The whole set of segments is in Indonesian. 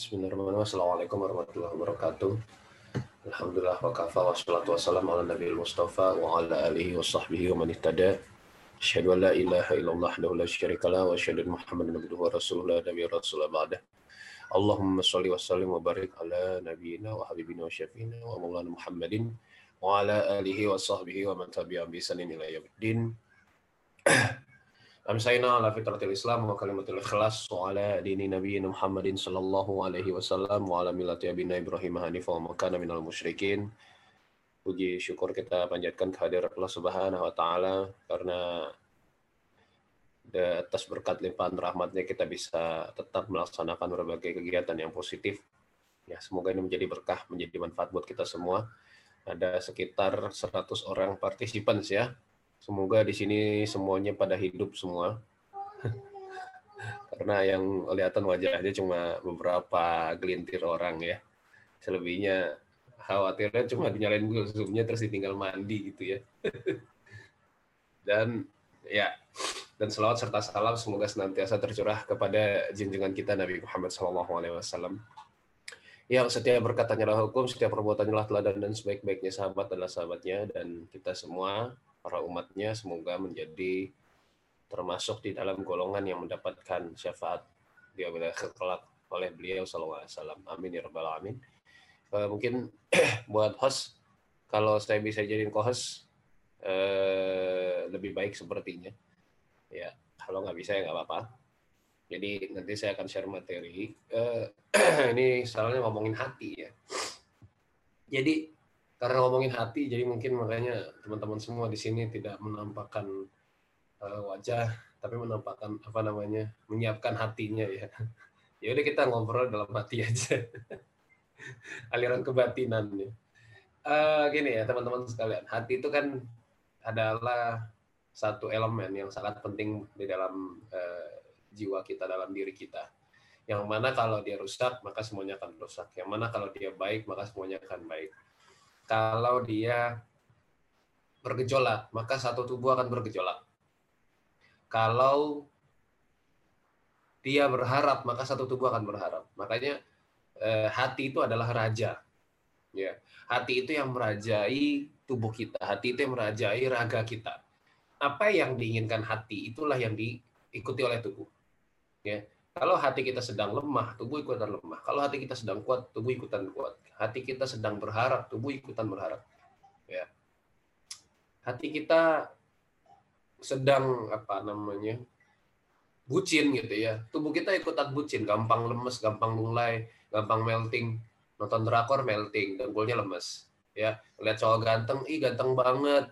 Bismillahirrahmanirrahim. Assalamualaikum warahmatullahi wabarakatuh. Alhamdulillah wa kafa wa salatu wassalamu ala nabiyil mustafa wa ala alihi wa sahbihi wa man ihtada. Asyhadu an la ilaha illallah la syarika la wa asyhadu Muhammadan abduhu wa rasuluhu nabiyya rasul ba'da. Allahumma shalli wa sallim wa barik ala nabiyyina wa habibina wa syafiina wa maulana Muhammadin wa alihi wa sahbihi wa man tabi'ahum bi ihsanin ila yaumiddin. Amsayna ala fitratil Islam wa kalimatul ikhlas wa ala dini nabiyina Muhammadin sallallahu alaihi wasallam wa ala millati abina Ibrahim hanifah wa makana minal musyrikin. Puji syukur kita panjatkan kehadirat Allah Subhanahu wa taala karena atas berkat limpahan rahmatnya kita bisa tetap melaksanakan berbagai kegiatan yang positif. Ya, semoga ini menjadi berkah, menjadi manfaat buat kita semua. Ada sekitar 100 orang partisipan ya Semoga di sini semuanya pada hidup semua. Karena yang kelihatan wajahnya cuma beberapa gelintir orang ya. Selebihnya khawatirnya cuma dinyalain zoomnya terus ditinggal mandi gitu ya. dan ya dan selawat serta salam semoga senantiasa tercurah kepada junjungan kita Nabi Muhammad SAW. Yang setiap berkatanya adalah hukum, setiap perbuatannya adalah teladan dan sebaik-baiknya sahabat adalah sahabatnya dan kita semua para umatnya semoga menjadi termasuk di dalam golongan yang mendapatkan syafaat di akhir kelak oleh beliau sallallahu alaihi wasallam. Amin ya rabbal alamin. Uh, mungkin buat host kalau saya bisa jadiin co-host uh, lebih baik sepertinya. Ya, kalau nggak bisa ya nggak apa-apa. Jadi nanti saya akan share materi. Uh, ini soalnya ngomongin hati ya. Jadi karena ngomongin hati jadi mungkin makanya teman-teman semua di sini tidak menampakkan uh, wajah tapi menampakkan apa namanya menyiapkan hatinya ya ya udah kita ngobrol dalam hati aja aliran kebatinannya uh, gini ya teman-teman sekalian hati itu kan adalah satu elemen yang sangat penting di dalam uh, jiwa kita dalam diri kita yang mana kalau dia rusak maka semuanya akan rusak yang mana kalau dia baik maka semuanya akan baik kalau dia bergejolak, maka satu tubuh akan bergejolak. Kalau dia berharap, maka satu tubuh akan berharap. Makanya eh, hati itu adalah raja. Ya, hati itu yang merajai tubuh kita. Hati itu yang merajai raga kita. Apa yang diinginkan hati itulah yang diikuti oleh tubuh. Ya, kalau hati kita sedang lemah, tubuh ikutan lemah. Kalau hati kita sedang kuat, tubuh ikutan kuat. Hati kita sedang berharap, tubuh ikutan berharap. Ya. Hati kita sedang apa namanya? bucin gitu ya. Tubuh kita ikutan bucin, gampang lemes, gampang mulai, gampang melting. Nonton drakor melting, dengkulnya lemes. Ya, lihat cowok ganteng, ih ganteng banget.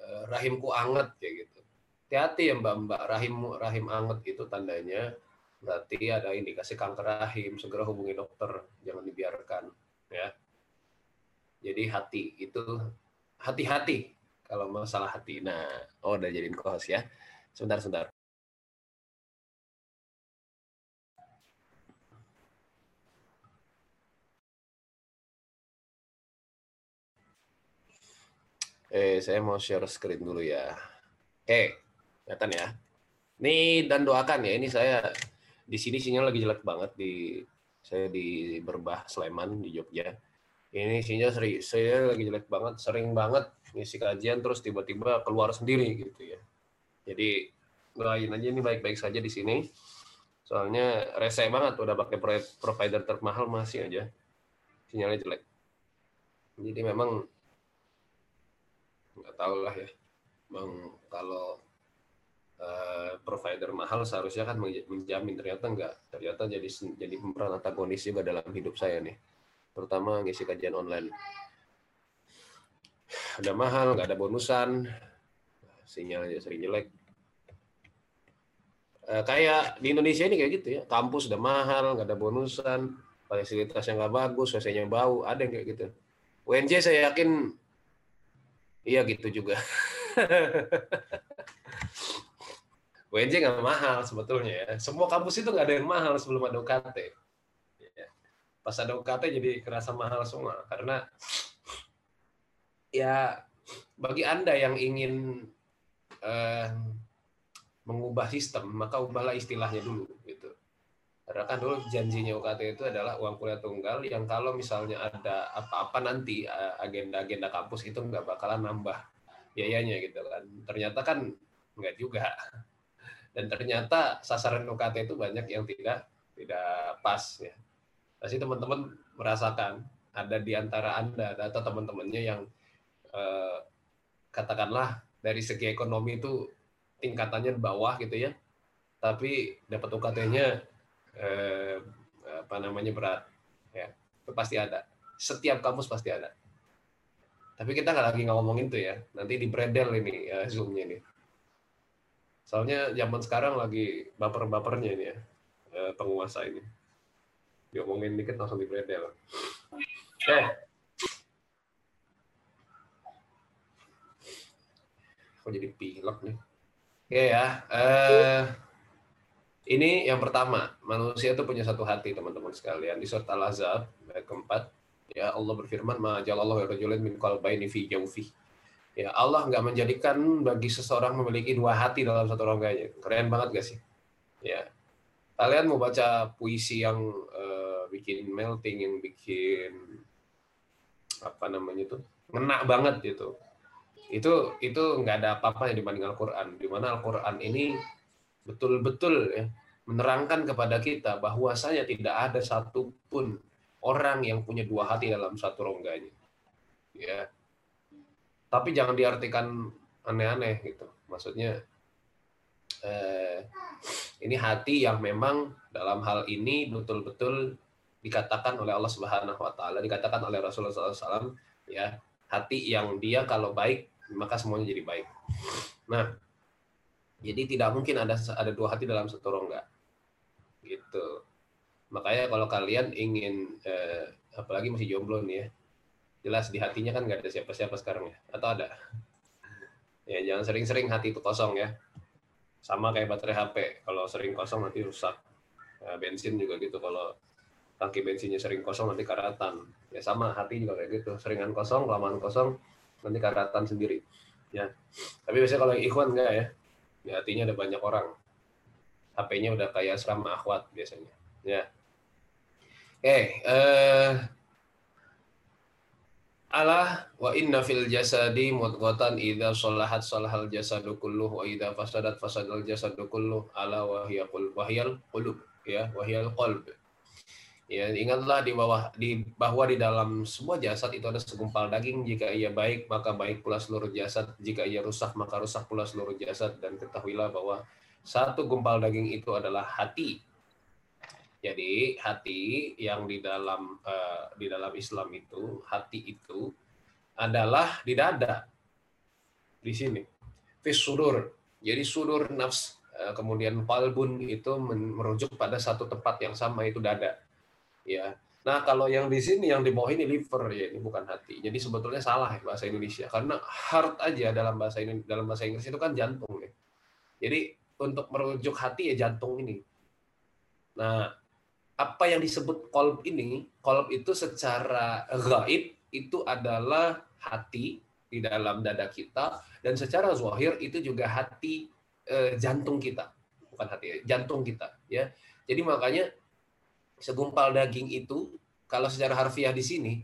Eh, rahimku anget kayak gitu. Hati-hati ya Mbak-mbak, rahim rahim anget itu tandanya berarti ada indikasi kanker rahim, segera hubungi dokter, jangan dibiarkan ya. Jadi hati itu hati-hati kalau masalah hati. Nah, oh udah jadiin kohos ya. Sebentar, sebentar. Eh, saya mau share screen dulu ya. Oke, kelihatan ya. Nih dan doakan ya, ini saya di sini sinyal lagi jelek banget di saya di Berbah Sleman di Jogja. Ini sinyal seri, saya lagi jelek banget, sering banget ngisi kajian terus tiba-tiba keluar sendiri gitu ya. Jadi doain aja ini baik-baik saja di sini. Soalnya rese banget udah pakai provider termahal masih aja sinyalnya jelek. Jadi memang nggak tahu lah ya. Bang kalau Eh, provider mahal seharusnya kan menjamin. Ternyata enggak. Ternyata jadi jadi pemeran antagonis juga dalam hidup saya nih. Terutama ngisi kajian online. Ada mahal nggak ada bonusan. Sinyalnya sering jelek. E, kayak di Indonesia ini kayak gitu ya. Kampus udah mahal nggak ada bonusan. Fasilitasnya nggak bagus wc bau ada yang kayak gitu. UNJ saya yakin iya gitu juga WNJ nggak mahal sebetulnya ya. Semua kampus itu nggak ada yang mahal sebelum ada UKT. Ya. Pas ada UKT jadi kerasa mahal semua karena ya bagi anda yang ingin uh, mengubah sistem maka ubahlah istilahnya dulu gitu karena kan dulu janjinya UKT itu adalah uang kuliah tunggal yang kalau misalnya ada apa-apa nanti eh, agenda-agenda kampus itu nggak bakalan nambah biayanya gitu kan ternyata kan nggak juga dan ternyata sasaran UKT itu banyak yang tidak tidak pas ya pasti teman-teman merasakan ada di antara anda atau teman-temannya yang eh, katakanlah dari segi ekonomi itu tingkatannya di bawah gitu ya tapi dapat UKT-nya eh, apa namanya berat ya itu pasti ada setiap kampus pasti ada tapi kita nggak lagi ngomongin tuh ya. Nanti di bredel ini ya, zoomnya ini. Soalnya zaman sekarang lagi baper-bapernya ini ya eh, penguasa ini. Diomongin dikit langsung di. Oke. Kok jadi pilek nih? Oke ya. Eh, ini yang pertama, manusia itu punya satu hati teman-teman sekalian. Di surat Al-Azab ayat keempat, Ya Allah berfirman, "Ma jalallahu rajulin min qalbaini fi jawfi." Ya Allah nggak menjadikan bagi seseorang memiliki dua hati dalam satu rongganya. Keren banget gak sih? Ya. Kalian mau baca puisi yang uh, bikin melting, yang bikin apa namanya itu, ngena banget gitu. Itu itu nggak ada apa-apa yang dibanding Al-Quran. Di mana Al-Quran ini betul-betul ya menerangkan kepada kita bahwasanya tidak ada satupun orang yang punya dua hati dalam satu rongganya. Ya. Tapi jangan diartikan aneh-aneh gitu. Maksudnya eh, ini hati yang memang dalam hal ini betul-betul dikatakan oleh Allah Subhanahu wa taala, dikatakan oleh Rasulullah SAW ya, hati yang dia kalau baik maka semuanya jadi baik. Nah, jadi tidak mungkin ada ada dua hati dalam satu rongga. Gitu. Makanya kalau kalian ingin eh, apalagi masih jomblo nih ya, jelas di hatinya kan nggak ada siapa-siapa sekarang ya, atau ada? Ya jangan sering-sering hati itu kosong ya. Sama kayak baterai HP, kalau sering kosong nanti rusak. Nah, bensin juga gitu, kalau tangki bensinnya sering kosong nanti karatan. Ya sama hati juga kayak gitu, seringan kosong, kelamaan kosong, nanti karatan sendiri. Ya. Tapi biasanya kalau ikhwan enggak ya, di hatinya ada banyak orang. HP-nya udah kayak asrama akhwat biasanya. Ya, okay, uh, eh, Allah wa inna fil jasadi mudghatan idza salahat salahal jasadu kulluh wa idza fasadat fasadal jasadu kulluh. Ala wa hiya qul wa qulub ya wa qalb. Ya ingatlah di bawah di bahwa di dalam semua jasad itu ada segumpal daging. Jika ia baik maka baik pula seluruh jasad. Jika ia rusak maka rusak pula seluruh jasad. Dan ketahuilah bahwa satu gumpal daging itu adalah hati jadi hati yang di dalam uh, di dalam Islam itu hati itu adalah di dada di sini. Fis sudur. Jadi sudur nafs uh, kemudian palbun itu merujuk pada satu tempat yang sama itu dada. Ya. Nah, kalau yang di sini yang di bawah ini liver ya, ini bukan hati. Jadi sebetulnya salah ya bahasa Indonesia karena heart aja dalam bahasa ini dalam bahasa Inggris itu kan jantung ya. Jadi untuk merujuk hati ya jantung ini. Nah, apa yang disebut kolb ini, kolb itu secara gaib itu adalah hati di dalam dada kita dan secara zahir itu juga hati eh, jantung kita, bukan hati jantung kita ya. Jadi makanya segumpal daging itu kalau secara harfiah di sini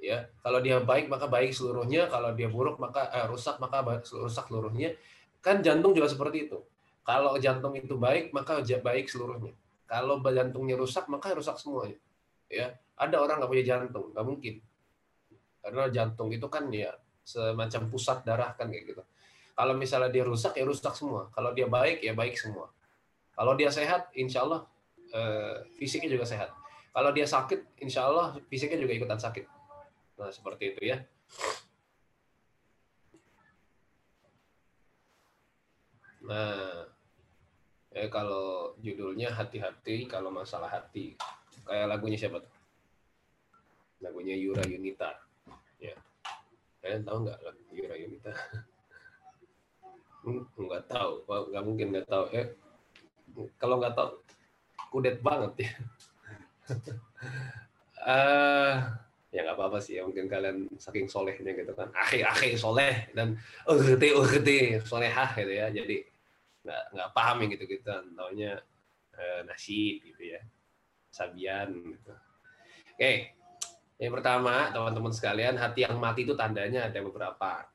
ya, kalau dia baik maka baik seluruhnya, kalau dia buruk maka eh, rusak maka rusak seluruhnya. Kan jantung juga seperti itu. Kalau jantung itu baik maka baik seluruhnya kalau jantungnya rusak, maka rusak semuanya. Ya, ada orang nggak punya jantung, nggak mungkin. Karena jantung itu kan ya semacam pusat darah kan kayak gitu. Kalau misalnya dia rusak, ya rusak semua. Kalau dia baik, ya baik semua. Kalau dia sehat, insya Allah eh, fisiknya juga sehat. Kalau dia sakit, insya Allah fisiknya juga ikutan sakit. Nah, seperti itu ya. Nah, eh kalau judulnya hati-hati kalau masalah hati. Kayak lagunya siapa tuh? Lagunya Yura Yunita. Ya. Kalian tahu nggak lagu Yura Yunita? Hmm, nggak tahu. Nggak mungkin nggak tahu. Eh kalau nggak tahu kudet banget ya. Uh, ya nggak apa-apa sih. Ya mungkin kalian saking solehnya gitu kan. Akhi akhi soleh dan urti urti solehah gitu ya. Jadi nggak nggak paham yang gitu gitu taunya eh, nasib gitu ya. Sabian gitu. Oke. Yang pertama teman-teman sekalian hati yang mati itu tandanya ada beberapa.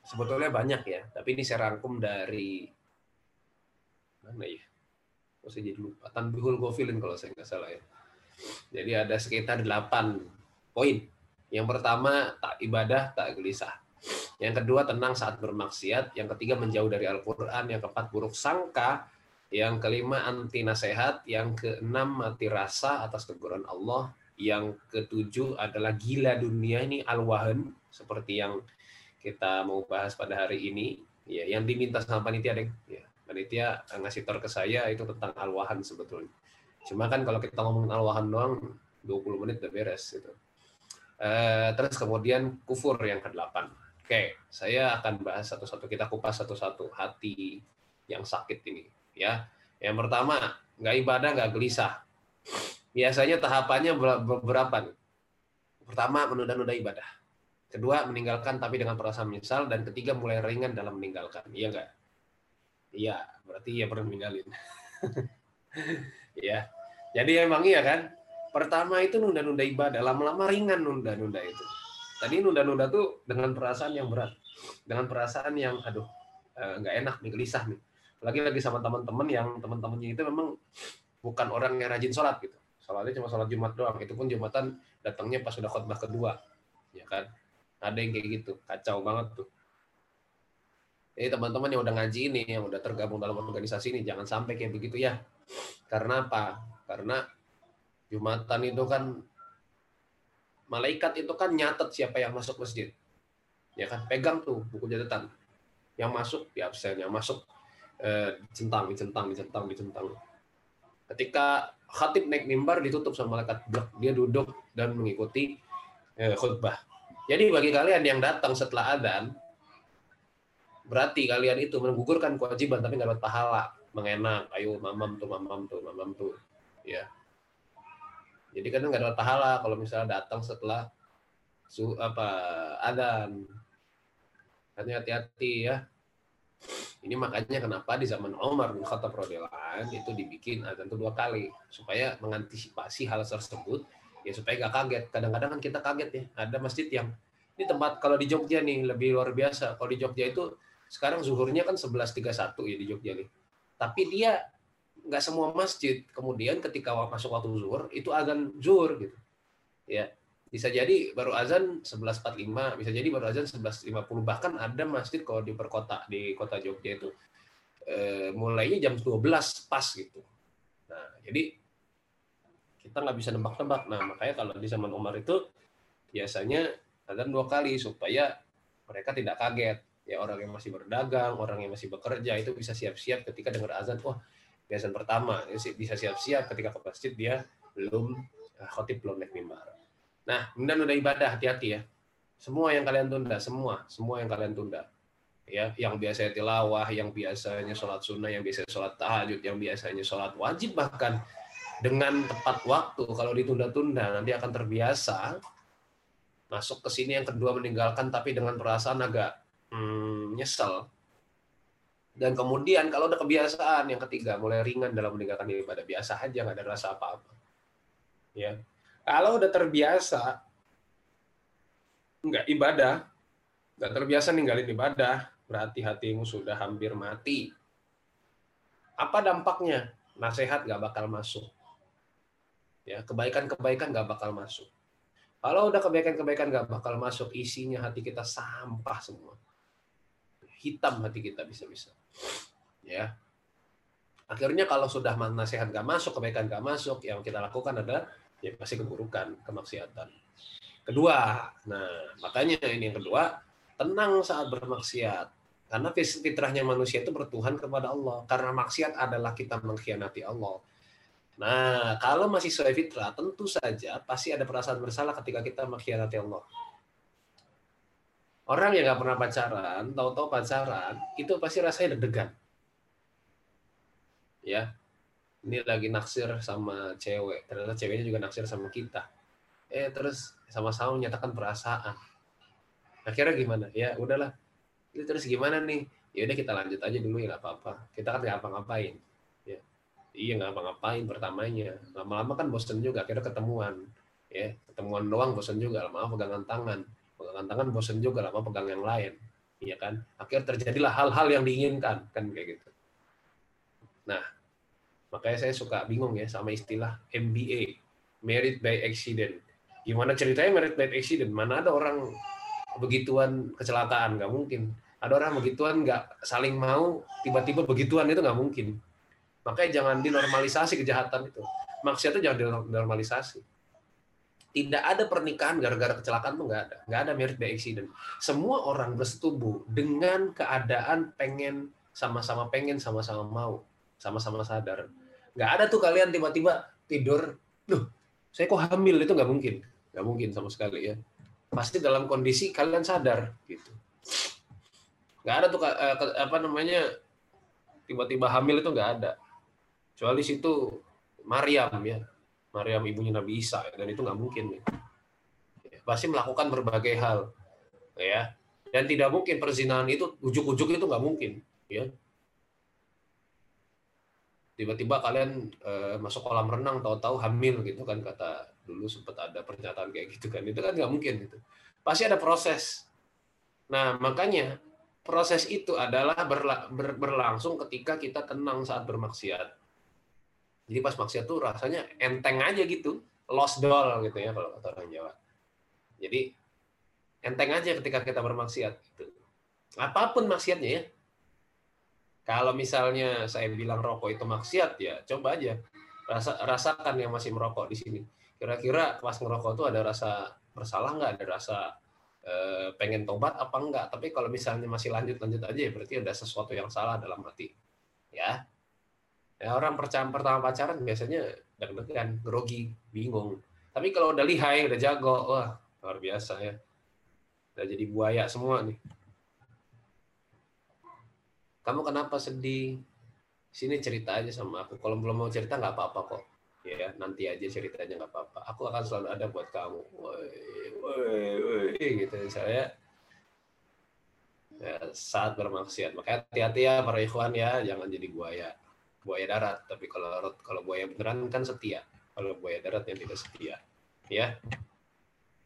Sebetulnya banyak ya tapi ini saya rangkum dari mana ya? Kok saya jadi lupa? Tanbihul Gofilin kalau saya nggak salah ya. Jadi ada sekitar delapan poin. Yang pertama, tak ibadah, tak gelisah. Yang kedua, tenang saat bermaksiat. Yang ketiga, menjauh dari Al-Quran. Yang keempat, buruk sangka. Yang kelima, anti nasihat. Yang keenam, mati rasa atas teguran Allah. Yang ketujuh adalah gila dunia ini al-wahan. Seperti yang kita mau bahas pada hari ini. Ya, yang diminta sama panitia, Deng. Ya, panitia ngasih tor ke saya itu tentang al-wahan sebetulnya. Cuma kan kalau kita ngomongin al-wahan doang, 20 menit udah beres gitu. Uh, terus kemudian kufur yang ke-8. Oke, saya akan bahas satu-satu kita kupas satu-satu hati yang sakit ini ya. Yang pertama, nggak ibadah, nggak gelisah. Biasanya tahapannya berapa nih? Pertama, menunda-nunda ibadah. Kedua, meninggalkan tapi dengan perasaan menyesal. Dan ketiga, mulai ringan dalam meninggalkan. Iya nggak? Iya, berarti ya pernah meninggalin. ya. Jadi emang iya kan? Pertama itu nunda-nunda ibadah, lama-lama ringan nunda-nunda itu. Tadi nunda-nunda tuh dengan perasaan yang berat, dengan perasaan yang aduh eh, nggak enak nih, gelisah nih. Lagi lagi sama teman-teman yang teman-temannya itu memang bukan orang yang rajin sholat gitu. Sholatnya cuma sholat Jumat doang. Itu pun Jumatan datangnya pas sudah khutbah kedua, ya kan? Ada yang kayak gitu, kacau banget tuh. Jadi teman-teman yang udah ngaji ini, yang udah tergabung dalam organisasi ini, jangan sampai kayak begitu ya. Karena apa? Karena Jumatan itu kan malaikat itu kan nyatet siapa yang masuk masjid. Ya kan, pegang tuh buku catatan. Yang masuk di absen, yang masuk eh, dicentang, dicentang, dicentang, dicentang. Ketika khatib naik mimbar ditutup sama malaikat dia duduk dan mengikuti eh, khutbah. Jadi bagi kalian yang datang setelah adzan berarti kalian itu menggugurkan kewajiban tapi nggak dapat pahala mengenak ayo mamam tuh mamam tuh mamam tuh ya jadi kadang nggak dapat pahala kalau misalnya datang setelah su apa adan. Hanya hati-hati ya. Ini makanya kenapa di zaman Umar bin Khattab itu dibikin adzan itu dua kali supaya mengantisipasi hal tersebut ya supaya nggak kaget. Kadang-kadang kan kita kaget ya. Ada masjid yang ini tempat kalau di Jogja nih lebih luar biasa. Kalau di Jogja itu sekarang zuhurnya kan 11.31 ya di Jogja nih. Tapi dia nggak semua masjid. Kemudian ketika masuk waktu zuhur itu azan zuhur gitu. Ya bisa jadi baru azan 11.45 bisa jadi baru azan 11.50 bahkan ada masjid kalau di perkota di kota Jogja itu eh, mulainya jam 12 pas gitu. Nah jadi kita nggak bisa nebak-nebak. Nah makanya kalau di zaman Umar itu biasanya azan dua kali supaya mereka tidak kaget. Ya orang yang masih berdagang orang yang masih bekerja itu bisa siap-siap ketika dengar azan. Wah biasanya pertama bisa siap-siap ketika ke masjid dia belum eh, khotib belum naik mimbar. Nah, kemudian udah ibadah hati-hati ya. Semua yang kalian tunda, semua, semua yang kalian tunda. Ya, yang biasanya tilawah, yang biasanya sholat sunnah, yang biasanya sholat tahajud, yang biasanya sholat wajib bahkan dengan tepat waktu kalau ditunda-tunda nanti akan terbiasa masuk ke sini yang kedua meninggalkan tapi dengan perasaan agak hmm, nyesel dan kemudian kalau udah kebiasaan yang ketiga mulai ringan dalam meninggalkan ibadah biasa aja nggak ada rasa apa-apa. Ya. Kalau udah terbiasa nggak ibadah, nggak terbiasa ninggalin ibadah, berarti hatimu sudah hampir mati. Apa dampaknya? Nasihat nggak bakal masuk. Ya, kebaikan-kebaikan nggak bakal masuk. Kalau udah kebaikan-kebaikan nggak bakal masuk, isinya hati kita sampah semua hitam hati kita bisa-bisa. Ya. Akhirnya kalau sudah nasihat gak masuk, kebaikan gak masuk, yang kita lakukan adalah ya pasti keburukan, kemaksiatan. Kedua, nah makanya ini yang kedua, tenang saat bermaksiat. Karena fitrahnya manusia itu bertuhan kepada Allah. Karena maksiat adalah kita mengkhianati Allah. Nah, kalau masih sesuai fitrah, tentu saja pasti ada perasaan bersalah ketika kita mengkhianati Allah. Orang yang nggak pernah pacaran, tahu-tahu pacaran, itu pasti rasanya deg-degan. Ya, ini lagi naksir sama cewek, ternyata ceweknya juga naksir sama kita. eh terus sama-sama menyatakan perasaan. Akhirnya gimana? Ya udahlah. Ini terus gimana nih? Ya udah kita lanjut aja dulu ya nggak apa-apa. Kita kan nggak apa-ngapain ya iya nggak apa-ngapain pertamanya. Lama-lama kan bosen juga akhirnya ketemuan. Ya ketemuan doang bosen juga. Lama-lama pegangan tangan pegangan tangan bosen juga lama pegang yang lain iya kan? Akhirnya terjadilah hal-hal yang diinginkan kan kayak gitu. Nah makanya saya suka bingung ya sama istilah MBA married by accident. Gimana ceritanya married by accident? Mana ada orang begituan kecelakaan? Nggak mungkin. Ada orang begituan nggak saling mau tiba-tiba begituan itu nggak mungkin. Makanya jangan dinormalisasi kejahatan itu. Maksiat itu jangan dinormalisasi tidak ada pernikahan gara-gara kecelakaan tuh nggak ada. Nggak ada merit by accident. Semua orang bersetubuh dengan keadaan pengen sama-sama pengen sama-sama mau sama-sama sadar. Nggak ada tuh kalian tiba-tiba tidur loh saya kok hamil? Itu nggak mungkin. Nggak mungkin sama sekali ya. Pasti dalam kondisi kalian sadar gitu. Nggak ada tuh eh, apa namanya tiba-tiba hamil itu nggak ada. Kecuali situ Maryam ya Maryam ibunya Nabi Isa dan itu nggak mungkin ya. pasti melakukan berbagai hal ya. Dan tidak mungkin perzinahan itu ujuk-ujuk itu nggak mungkin ya. Tiba-tiba kalian uh, masuk kolam renang tahu-tahu hamil gitu kan kata dulu sempat ada pernyataan kayak gitu kan. Itu kan nggak mungkin gitu. Pasti ada proses. Nah makanya proses itu adalah berla, ber, berlangsung ketika kita tenang saat bermaksiat. Jadi pas maksiat tuh rasanya enteng aja gitu, lost doll gitu ya kalau kata orang Jawa. Jadi enteng aja ketika kita bermaksiat. Gitu. Apa pun maksiatnya ya. Kalau misalnya saya bilang rokok itu maksiat ya coba aja rasa rasakan yang masih merokok di sini. Kira-kira pas ngerokok tuh ada rasa bersalah nggak? Ada rasa Eh, pengen tobat apa enggak tapi kalau misalnya masih lanjut lanjut aja ya berarti ada sesuatu yang salah dalam hati ya ya orang percaya pertama pacaran biasanya deg-degan grogi bingung. Tapi kalau udah lihai udah jago wah luar biasa ya. Udah jadi buaya semua nih. Kamu kenapa sedih? Sini cerita aja sama aku. Kalau belum mau cerita nggak apa-apa kok. Ya nanti aja ceritanya nggak apa-apa. Aku akan selalu ada buat kamu. Woi woi woi gitu saya ya, saat bermaksiat. Makanya hati-hati ya para ikhwan ya. Jangan jadi buaya buaya darat. Tapi kalau kalau buaya beneran kan setia. Kalau buaya darat yang tidak setia. Ya.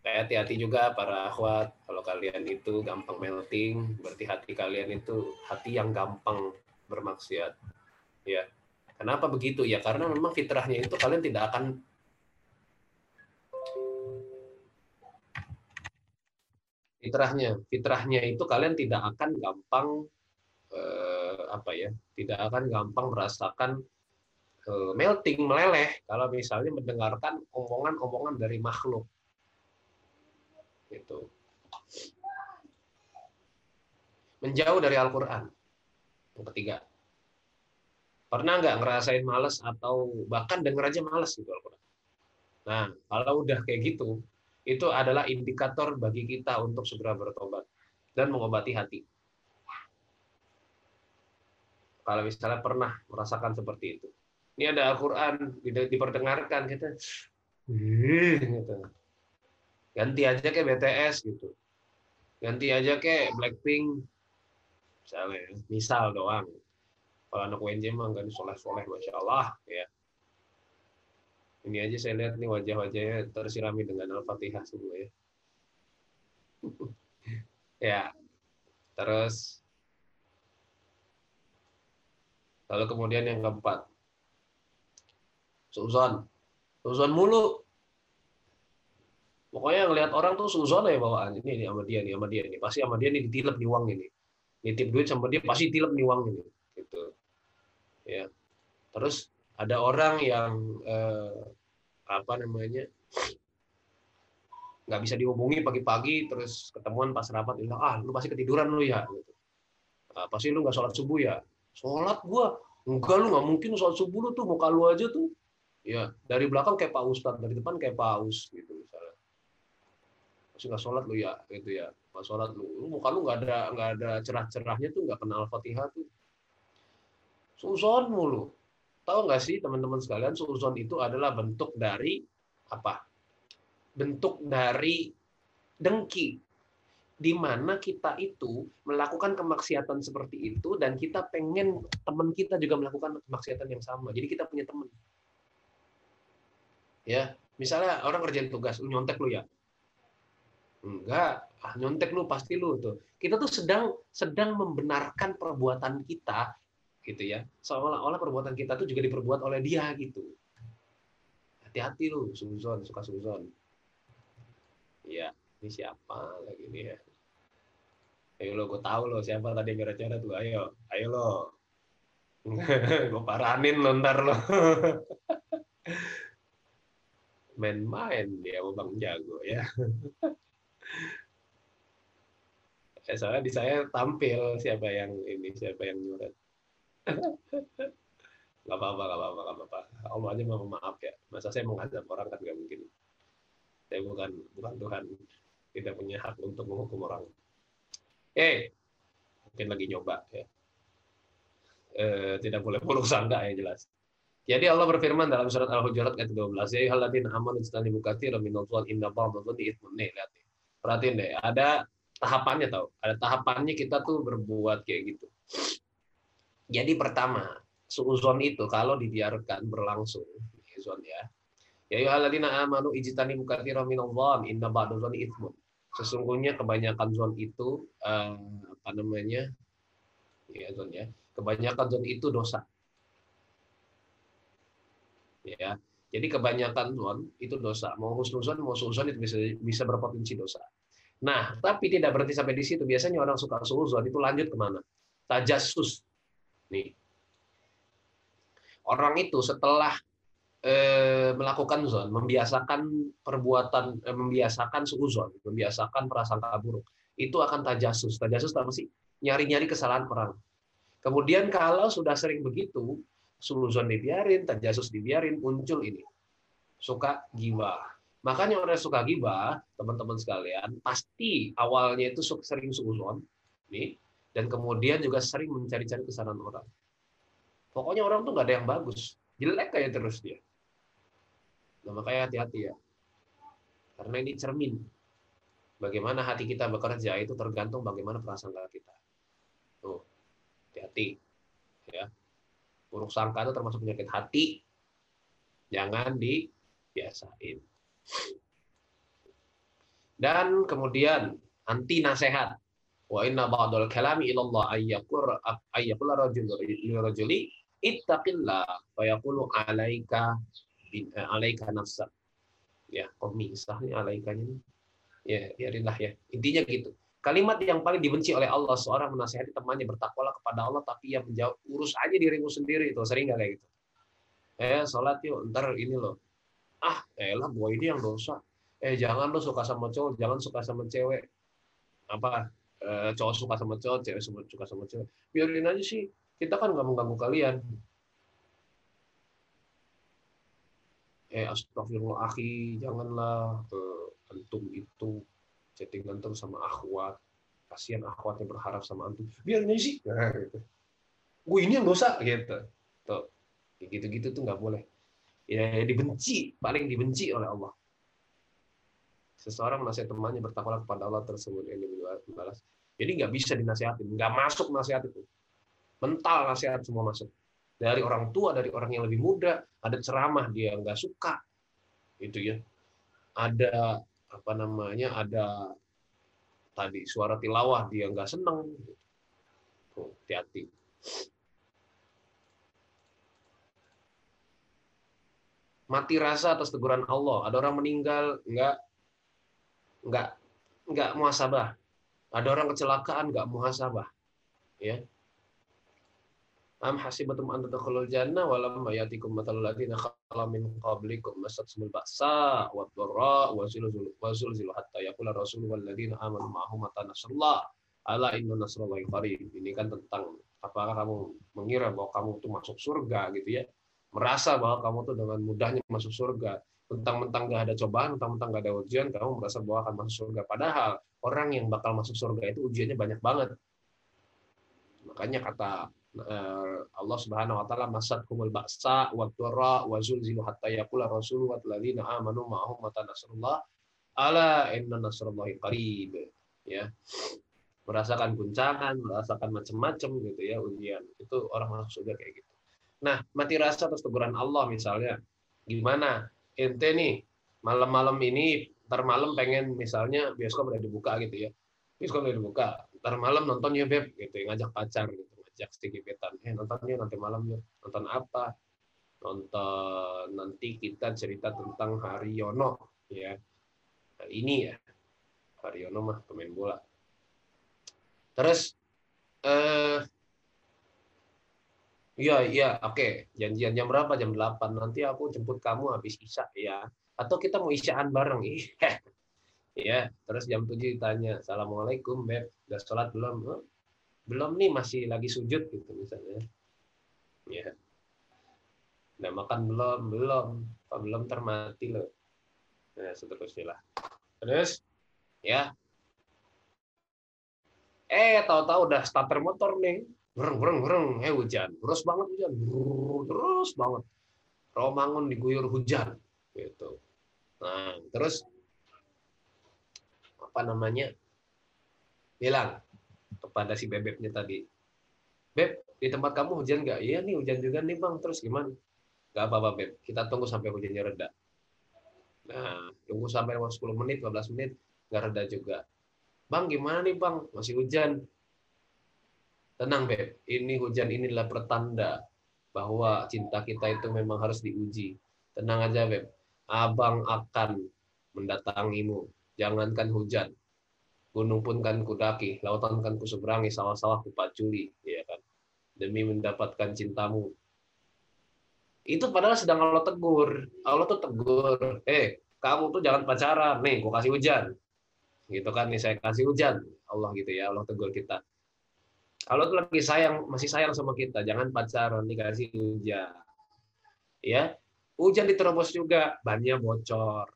Kayak hati-hati juga para akhwat. Kalau kalian itu gampang melting berarti hati kalian itu hati yang gampang bermaksiat. Ya. Kenapa begitu? Ya karena memang fitrahnya itu kalian tidak akan fitrahnya, fitrahnya itu kalian tidak akan gampang eh, apa ya? Tidak akan gampang merasakan eh, melting, meleleh kalau misalnya mendengarkan omongan-omongan dari makhluk. Gitu. Menjauh dari Al-Qur'an. Yang ketiga, Pernah nggak ngerasain males atau bahkan denger aja males gitu Al-Quran? Nah, kalau udah kayak gitu, itu adalah indikator bagi kita untuk segera bertobat dan mengobati hati. Kalau misalnya pernah merasakan seperti itu. Ini ada Al-Quran, diperdengarkan, kita gitu. Ganti aja kayak BTS gitu. Ganti aja kayak Blackpink, misalnya, misal doang kalau anak UNJ mah kan soleh-soleh masya Allah ya ini aja saya lihat nih wajah-wajahnya tersirami dengan al-fatihah semua ya ya terus lalu kemudian yang keempat. Suzon. Suzon mulu. Pokoknya ngelihat orang tuh suzon ya bawaan. Ini nih sama dia nih sama dia nih. Pasti sama dia nih ditilep nih uang ini. Nitip duit sama dia pasti tilep nih uang ini. Gitu. Ya. Terus ada orang yang eh, apa namanya nggak bisa dihubungi pagi-pagi terus ketemuan pas rapat bilang ah lu pasti ketiduran lu ya gitu. Ah, pasti lu nggak sholat subuh ya sholat gua. Enggak lu nggak mungkin sholat subuh lu tuh muka lu aja tuh. Ya dari belakang kayak pak ustad dari depan kayak paus gitu misalnya. Pasti nggak sholat lu ya gitu ya. Pas sholat lu, lu muka lu nggak ada nggak ada cerah-cerahnya tuh nggak kenal fatihah tuh. Suzon mulu. Tahu nggak sih teman-teman sekalian, suzon itu adalah bentuk dari apa? bentuk dari dengki di mana kita itu melakukan kemaksiatan seperti itu dan kita pengen teman kita juga melakukan kemaksiatan yang sama. Jadi kita punya teman. Ya, misalnya orang kerjain tugas, nyontek lu ya. Enggak, ah nyontek lu pasti lu tuh. Kita tuh sedang sedang membenarkan perbuatan kita gitu ya. Seolah-olah perbuatan kita tuh juga diperbuat oleh dia gitu. Hati-hati lu, suzon, suka suzon. Ya, ini siapa lagi nih ya? Ayo lo gue tahu lo siapa tadi yang cara tuh. Ayo ayo lo. Gue paranin lo ntar lo. Main-main dia bang jago ya. Eh, soalnya di saya tampil siapa yang ini siapa yang nyurat. Nggak apa-apa nggak apa-apa nggak apa-apa. Allah aja mau maaf ya. Masa saya menghadap orang kan nggak mungkin. Saya bukan bukan Tuhan tidak punya hak untuk menghukum orang. Eh, mungkin lagi nyoba ya. Eh, tidak boleh buruk sangka ya jelas. Jadi Allah berfirman dalam surat Al-Hujurat ayat 12, "Ya ayyuhalladzina amanu ijtanibu katsiran minadh dhanni inna ba'dadh itsmun." Nih, lihat. Perhatiin deh, ada tahapannya tau. Ada tahapannya kita tuh berbuat kayak gitu. Jadi pertama, suuzon itu kalau dibiarkan berlangsung, suuzon ya. Ya ayyuhalladzina amanu ijtanibu katsiran minadh dhanni inna ba'dadh dhanni itsmun sesungguhnya kebanyakan zon itu uh, apa namanya ya zon ya kebanyakan zon itu dosa. Ya jadi kebanyakan zon itu dosa. Mau husnuzon mau suzon itu bisa bisa berpotensi dosa. Nah tapi tidak berarti sampai di situ. Biasanya orang suka suzon itu lanjut ke mana? Tajasus nih. Orang itu setelah eh, melakukan zon, membiasakan perbuatan, eh, membiasakan suuzon, membiasakan prasangka buruk, itu akan tajasus. Tajasus apa sih? Nyari-nyari kesalahan orang. Kemudian kalau sudah sering begitu, suuzon dibiarin, tajasus dibiarin, muncul ini. Suka gibah. Makanya orang suka gibah, teman-teman sekalian, pasti awalnya itu sering suuzon, nih, dan kemudian juga sering mencari-cari kesalahan orang. Pokoknya orang tuh nggak ada yang bagus, jelek kayak terus dia. Nah, makanya hati-hati ya. Karena ini cermin. Bagaimana hati kita bekerja itu tergantung bagaimana perasaan kita. Tuh, hati-hati. Ya. Buruk sangka itu termasuk penyakit hati. Jangan dibiasain. Dan kemudian anti nasihat. Wa inna ba'dal kalami ilallah ayyakul ayyakul rajuli ittaqillah wa yaqulu alaika Eh, alaika nafsa. Ya, kok misah nih alaikanya nih. Ya, biarinlah ya. Intinya gitu. Kalimat yang paling dibenci oleh Allah seorang menasihati temannya bertakwalah kepada Allah tapi yang menjawab urus aja dirimu sendiri itu sering nggak kayak gitu. Eh sholat yuk ntar ini loh. Ah elah gua ini yang dosa. Eh jangan lo suka sama cowok, jangan suka sama cewek. Apa eh, cowok suka sama cowok, cewek suka sama cewek. Biarin aja sih. Kita kan nggak mengganggu kalian. Eh astagfirullah akhi janganlah eh, antum itu chattingan terus sama akhwat. Kasihan akhwat yang berharap sama antum. Biar aja sih. Nah, gitu. gue ini yang dosa gitu. Tuh gitu-gitu tuh nggak boleh. Ya dibenci paling dibenci oleh Allah. Seseorang nasihat temannya bertakwalah kepada Allah tersebut. Yang dibalas jadi nggak bisa dinasihatin nggak masuk nasihat itu. Mental nasihat semua masuk dari orang tua, dari orang yang lebih muda, ada ceramah dia nggak suka, itu ya. Ada apa namanya, ada tadi suara tilawah dia nggak seneng, hati-hati. Mati rasa atas teguran Allah. Ada orang meninggal nggak nggak nggak muhasabah. Ada orang kecelakaan nggak muhasabah. Ya, Am hasibatum an tadkhulul jannah wa lam yatikum matalul ladzina khala min qablikum masatsumul ba'sa wa dharra wa zulzul wa zulzul hatta yaqula rasul wal ladzina amanu ma'ahu mata nasrullah ala inna nasrullahi qarib. Ini kan tentang apakah kamu mengira bahwa kamu itu masuk surga gitu ya. Merasa bahwa kamu tuh dengan mudahnya masuk surga. Tentang-mentang gak ada cobaan, tentang-mentang gak ada ujian, kamu merasa bahwa akan masuk surga. Padahal orang yang bakal masuk surga itu ujiannya banyak banget. Makanya kata Allah Subhanahu wa taala kumul ba'sa wa dharra wa zulzilu hatta yaqula rasul wa alladziina amanu ma'ahum mata nasrullah ala inna nasrullahi qarib. Ya. Merasakan guncangan merasakan macam-macam gitu ya ujian itu orang masuk surga kayak gitu. Nah mati rasa atas teguran Allah misalnya gimana? Ente nih malam-malam ini ntar malam pengen misalnya bioskop udah dibuka gitu ya. Bioskop udah dibuka ntar malam nonton ya beb gitu ngajak pacar gitu ngajak sedikit eh nonton yuk nanti malam yuk. Nonton apa? Nonton nanti kita cerita tentang Haryono ya. Ini ya. Haryono mah pemain bola. Terus eh iya iya oke. Okay. janjian jam berapa? Jam 8 nanti aku jemput kamu habis isya ya. Atau kita mau isyaan bareng ya terus jam 7 ditanya assalamualaikum beb. Udah sholat belum? Oh, belum nih masih lagi sujud gitu misalnya. Ya. Udah makan belum? Belum. Apa belum termati loh? Nah seterusnya lah. Terus ya. Eh tahu-tahu udah starter motor nih. Bereng bereng bereng eh hujan. Terus banget hujan. Terus banget. Romangun diguyur hujan. Gitu. Nah terus apa namanya? Bilang kepada si bebeknya tadi beb di tempat kamu hujan nggak iya nih hujan juga nih bang terus gimana nggak apa-apa beb kita tunggu sampai hujannya reda Nah, tunggu sampai 10 menit, 15 menit, nggak reda juga. Bang, gimana nih bang? Masih hujan. Tenang, Beb. Ini hujan inilah pertanda bahwa cinta kita itu memang harus diuji. Tenang aja, Beb. Abang akan mendatangimu. Jangankan hujan. Gunung pun kan kudaki, lautan kan kuseberangi, sawah-sawah kupaculi, ya kan. Demi mendapatkan cintamu, itu padahal sedang Allah tegur. Allah tuh tegur, eh kamu tuh jangan pacaran, nih gue kasih hujan. Gitu kan, nih saya kasih hujan. Allah gitu ya, Allah tegur kita. Allah tuh lagi sayang, masih sayang sama kita, jangan pacaran, nih kasih hujan. Ya, hujan diterobos juga, bannya bocor.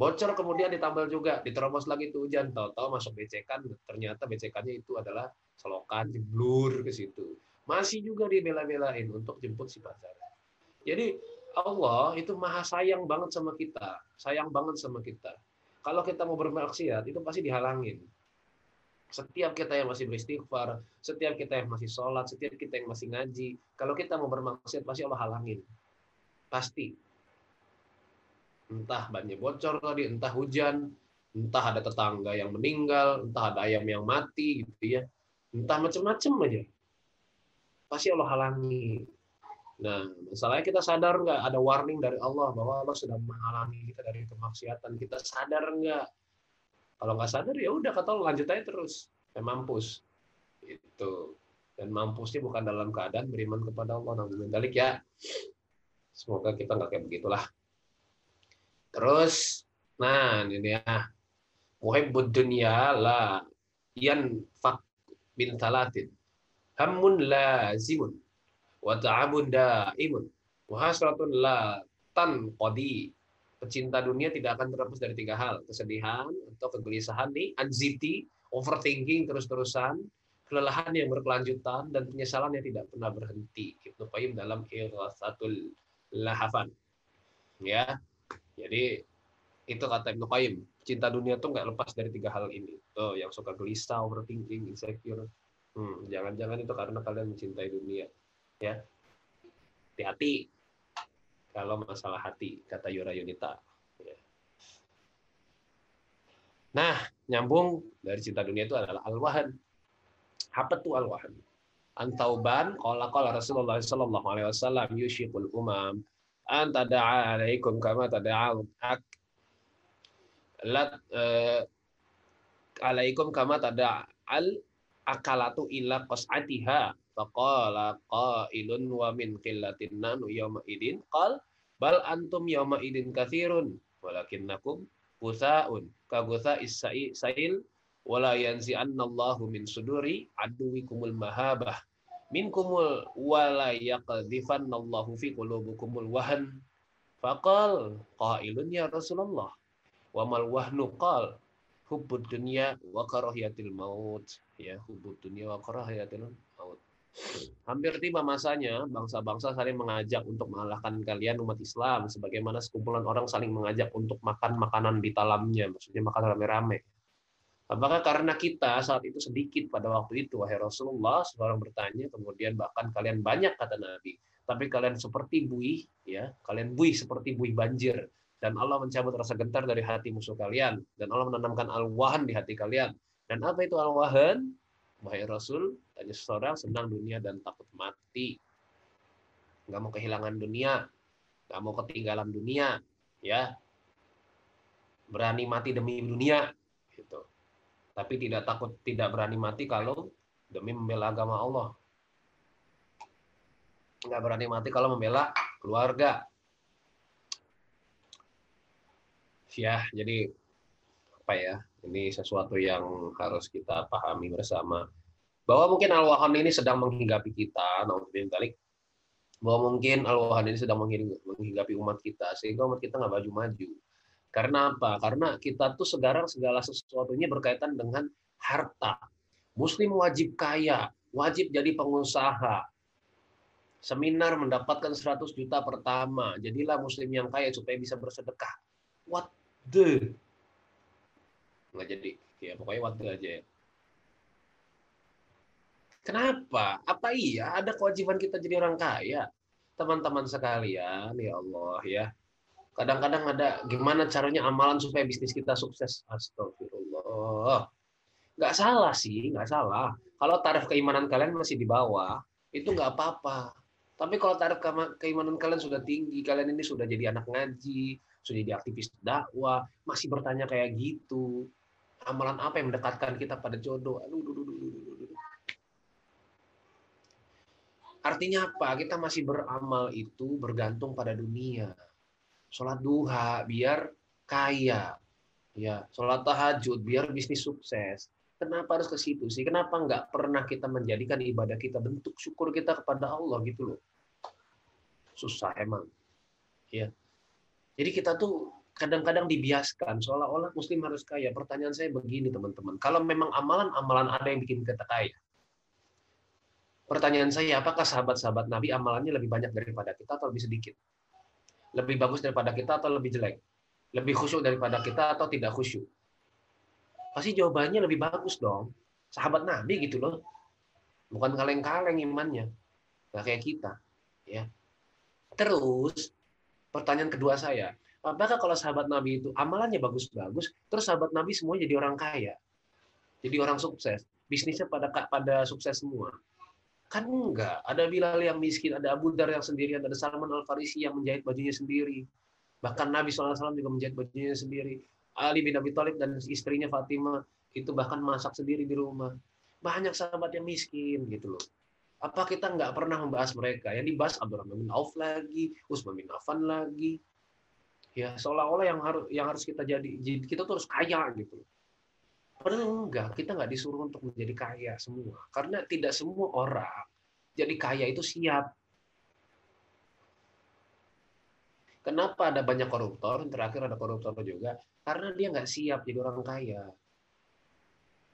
Bocor kemudian ditambal juga, diterobos lagi tuh hujan, tahu-tahu masuk becekan, ternyata becekannya itu adalah selokan, jeblur ke situ. Masih juga dibela-belain untuk jemput si pacar jadi Allah itu maha sayang banget sama kita, sayang banget sama kita. Kalau kita mau bermaksiat itu pasti dihalangin. Setiap kita yang masih beristighfar, setiap kita yang masih sholat, setiap kita yang masih ngaji, kalau kita mau bermaksiat pasti Allah halangin. Pasti. Entah bannya bocor tadi, entah hujan, entah ada tetangga yang meninggal, entah ada ayam yang mati gitu ya. Entah macam-macam aja. Pasti Allah halangi. Nah, masalahnya kita sadar nggak ada warning dari Allah bahwa Allah sudah menghalangi kita dari kemaksiatan. Kita sadar nggak? Kalau nggak sadar ya udah kata Allah lanjut aja terus. Dan mampus. Itu. Dan mampusnya bukan dalam keadaan beriman kepada Allah. Balik ya. Semoga kita nggak kayak begitulah. Terus, nah ini ya. Muhibbud dunya la yanfaq bin talatin. Hammun lazimun wa ta'abun daimun. Wa hasratun la tanqadi. Pecinta dunia tidak akan terhapus dari tiga hal. Kesedihan atau kegelisahan nih anxiety overthinking terus-terusan kelelahan yang berkelanjutan dan penyesalan yang tidak pernah berhenti. Ibnu Qayyim dalam Ighatsatul Lahafan ya jadi itu kata Ibnu Qayyim cinta dunia tuh nggak lepas dari tiga hal ini. Tuh yang suka gelisah overthinking insecure. Hmm, jangan-jangan itu karena kalian mencintai dunia ya. Hati-hati. Kalau masalah hati kata Yura Yunita ya. nah nyambung dari cinta dunia itu adalah al-wahan. Apa tuh al-wahan? Antauban qala Rasulullah sallallahu alaihi wasallam yushikul umam an tada'a alaikum kama tada'a ak lat uh, alaikum kama tada'a al akalatu illa qas'atiha. Faqala qailun wa min qillatin nanu yawma idin. Qal bal antum yawma idin kathirun walakinnakum gusaun. Ka gusa sail wala yanzi annallahu min suduri aduwikumul mahabah minkumul wala yaqdhifannallahu fi qulubukumul wahan faqal qailun ya Rasulullah wa mal wahnu qal hubbud dunya wa karahiyatil maut ya hubbud dunya wa karahiyatil maut Hampir tiba masanya bangsa-bangsa saling mengajak untuk mengalahkan kalian umat Islam, sebagaimana sekumpulan orang saling mengajak untuk makan makanan di talamnya, maksudnya makan rame-rame. Apakah karena kita saat itu sedikit pada waktu itu, wahai Rasulullah, seorang bertanya, kemudian bahkan kalian banyak kata Nabi, tapi kalian seperti buih, ya, kalian buih seperti buih banjir, dan Allah mencabut rasa gentar dari hati musuh kalian, dan Allah menanamkan al-wahan di hati kalian. Dan apa itu al-wahan? Wahai Rasul, tanya seseorang senang dunia dan takut mati. Nggak mau kehilangan dunia, nggak mau ketinggalan dunia, ya. Berani mati demi dunia. Tapi tidak takut, tidak berani mati kalau demi membela agama Allah nggak berani mati kalau membela keluarga. Ya, jadi apa ya? Ini sesuatu yang harus kita pahami bersama. Bahwa mungkin al-wahan ini sedang menghinggapi kita, balik bahwa mungkin al-wahan ini sedang menghinggapi umat kita sehingga umat kita nggak maju-maju. Karena apa? Karena kita tuh sekarang segala sesuatunya berkaitan dengan harta. Muslim wajib kaya, wajib jadi pengusaha, seminar mendapatkan 100 juta pertama. Jadilah muslim yang kaya supaya bisa bersedekah. What the? Nggak jadi. Ya, pokoknya what the aja ya. Kenapa? Apa iya ada kewajiban kita jadi orang kaya? Teman-teman sekalian, ya Allah ya. Kadang-kadang ada gimana caranya amalan supaya bisnis kita sukses. Astagfirullah. Nggak salah sih, nggak salah. Kalau tarif keimanan kalian masih di bawah, itu nggak apa-apa. Tapi kalau tarif keimanan kalian sudah tinggi, kalian ini sudah jadi anak ngaji, sudah jadi aktivis dakwah, masih bertanya kayak gitu. Amalan apa yang mendekatkan kita pada jodoh? Aduh, aduh, aduh, aduh, aduh. Artinya apa? Kita masih beramal itu bergantung pada dunia. Sholat duha biar kaya. Ya, sholat tahajud biar bisnis sukses. Kenapa harus ke situ sih? Kenapa nggak pernah kita menjadikan ibadah kita bentuk syukur kita kepada Allah gitu loh? Susah emang. Ya. Jadi kita tuh kadang-kadang dibiaskan seolah-olah muslim harus kaya. Pertanyaan saya begini teman-teman, kalau memang amalan-amalan ada yang bikin kita kaya. Pertanyaan saya, apakah sahabat-sahabat Nabi amalannya lebih banyak daripada kita atau lebih sedikit? Lebih bagus daripada kita atau lebih jelek? Lebih khusyuk daripada kita atau tidak khusyuk? Pasti jawabannya lebih bagus dong. Sahabat Nabi gitu loh. Bukan kaleng-kaleng imannya. Nggak kayak kita. ya. Terus, pertanyaan kedua saya, apakah kalau sahabat Nabi itu amalannya bagus-bagus, terus sahabat Nabi semua jadi orang kaya? Jadi orang sukses. Bisnisnya pada pada sukses semua. Kan enggak. Ada Bilal yang miskin, ada Abu Dar yang sendirian, ada Salman Al-Farisi yang menjahit bajunya sendiri. Bahkan Nabi SAW juga menjahit bajunya sendiri. Ali bin Abi Thalib dan istrinya Fatimah itu bahkan masak sendiri di rumah. Banyak sahabat yang miskin gitu loh. Apa kita nggak pernah membahas mereka? Yang dibahas Abdurrahman bin Auf lagi, Utsman bin Affan lagi. Ya, seolah-olah yang harus yang harus kita jadi kita tuh harus kaya gitu. Padahal enggak, kita nggak disuruh untuk menjadi kaya semua. Karena tidak semua orang jadi kaya itu siap. Kenapa ada banyak koruptor? Terakhir ada koruptor juga karena dia nggak siap jadi orang kaya.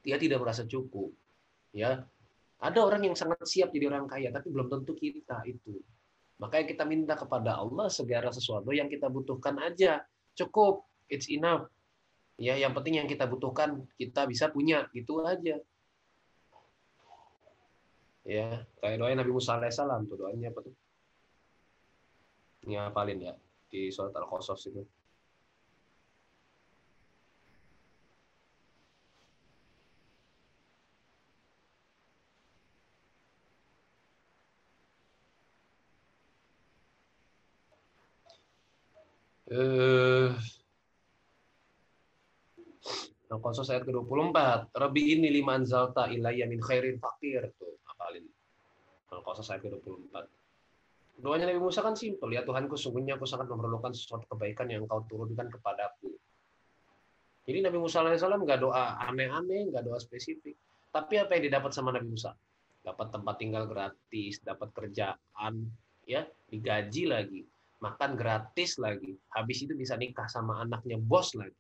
Dia tidak merasa cukup. Ya, ada orang yang sangat siap jadi orang kaya, tapi belum tentu kita itu. Makanya kita minta kepada Allah segala sesuatu yang kita butuhkan aja. Cukup, it's enough. Ya, yang penting yang kita butuhkan kita bisa punya, gitu aja. Ya, kayak doa Nabi Musa alaihissalam tuh doanya apa tuh? Ini apalin ya di surat Al-Qasas itu. Eh, Al-Qasas ayat ke-24. Rabbi ini liman zalta ilayya min khairin fakir. Tuh, apalin. Al-Qasas ayat ke-24. Doanya Nabi Musa kan simpel. Ya Tuhanku, sungguhnya aku sangat memerlukan sesuatu kebaikan yang kau turunkan kepadaku. Jadi Nabi Musa alaihissalam nggak doa aneh-aneh, nggak doa spesifik. Tapi apa yang didapat sama Nabi Musa? Dapat tempat tinggal gratis, dapat kerjaan, ya digaji lagi makan gratis lagi. Habis itu bisa nikah sama anaknya bos lagi.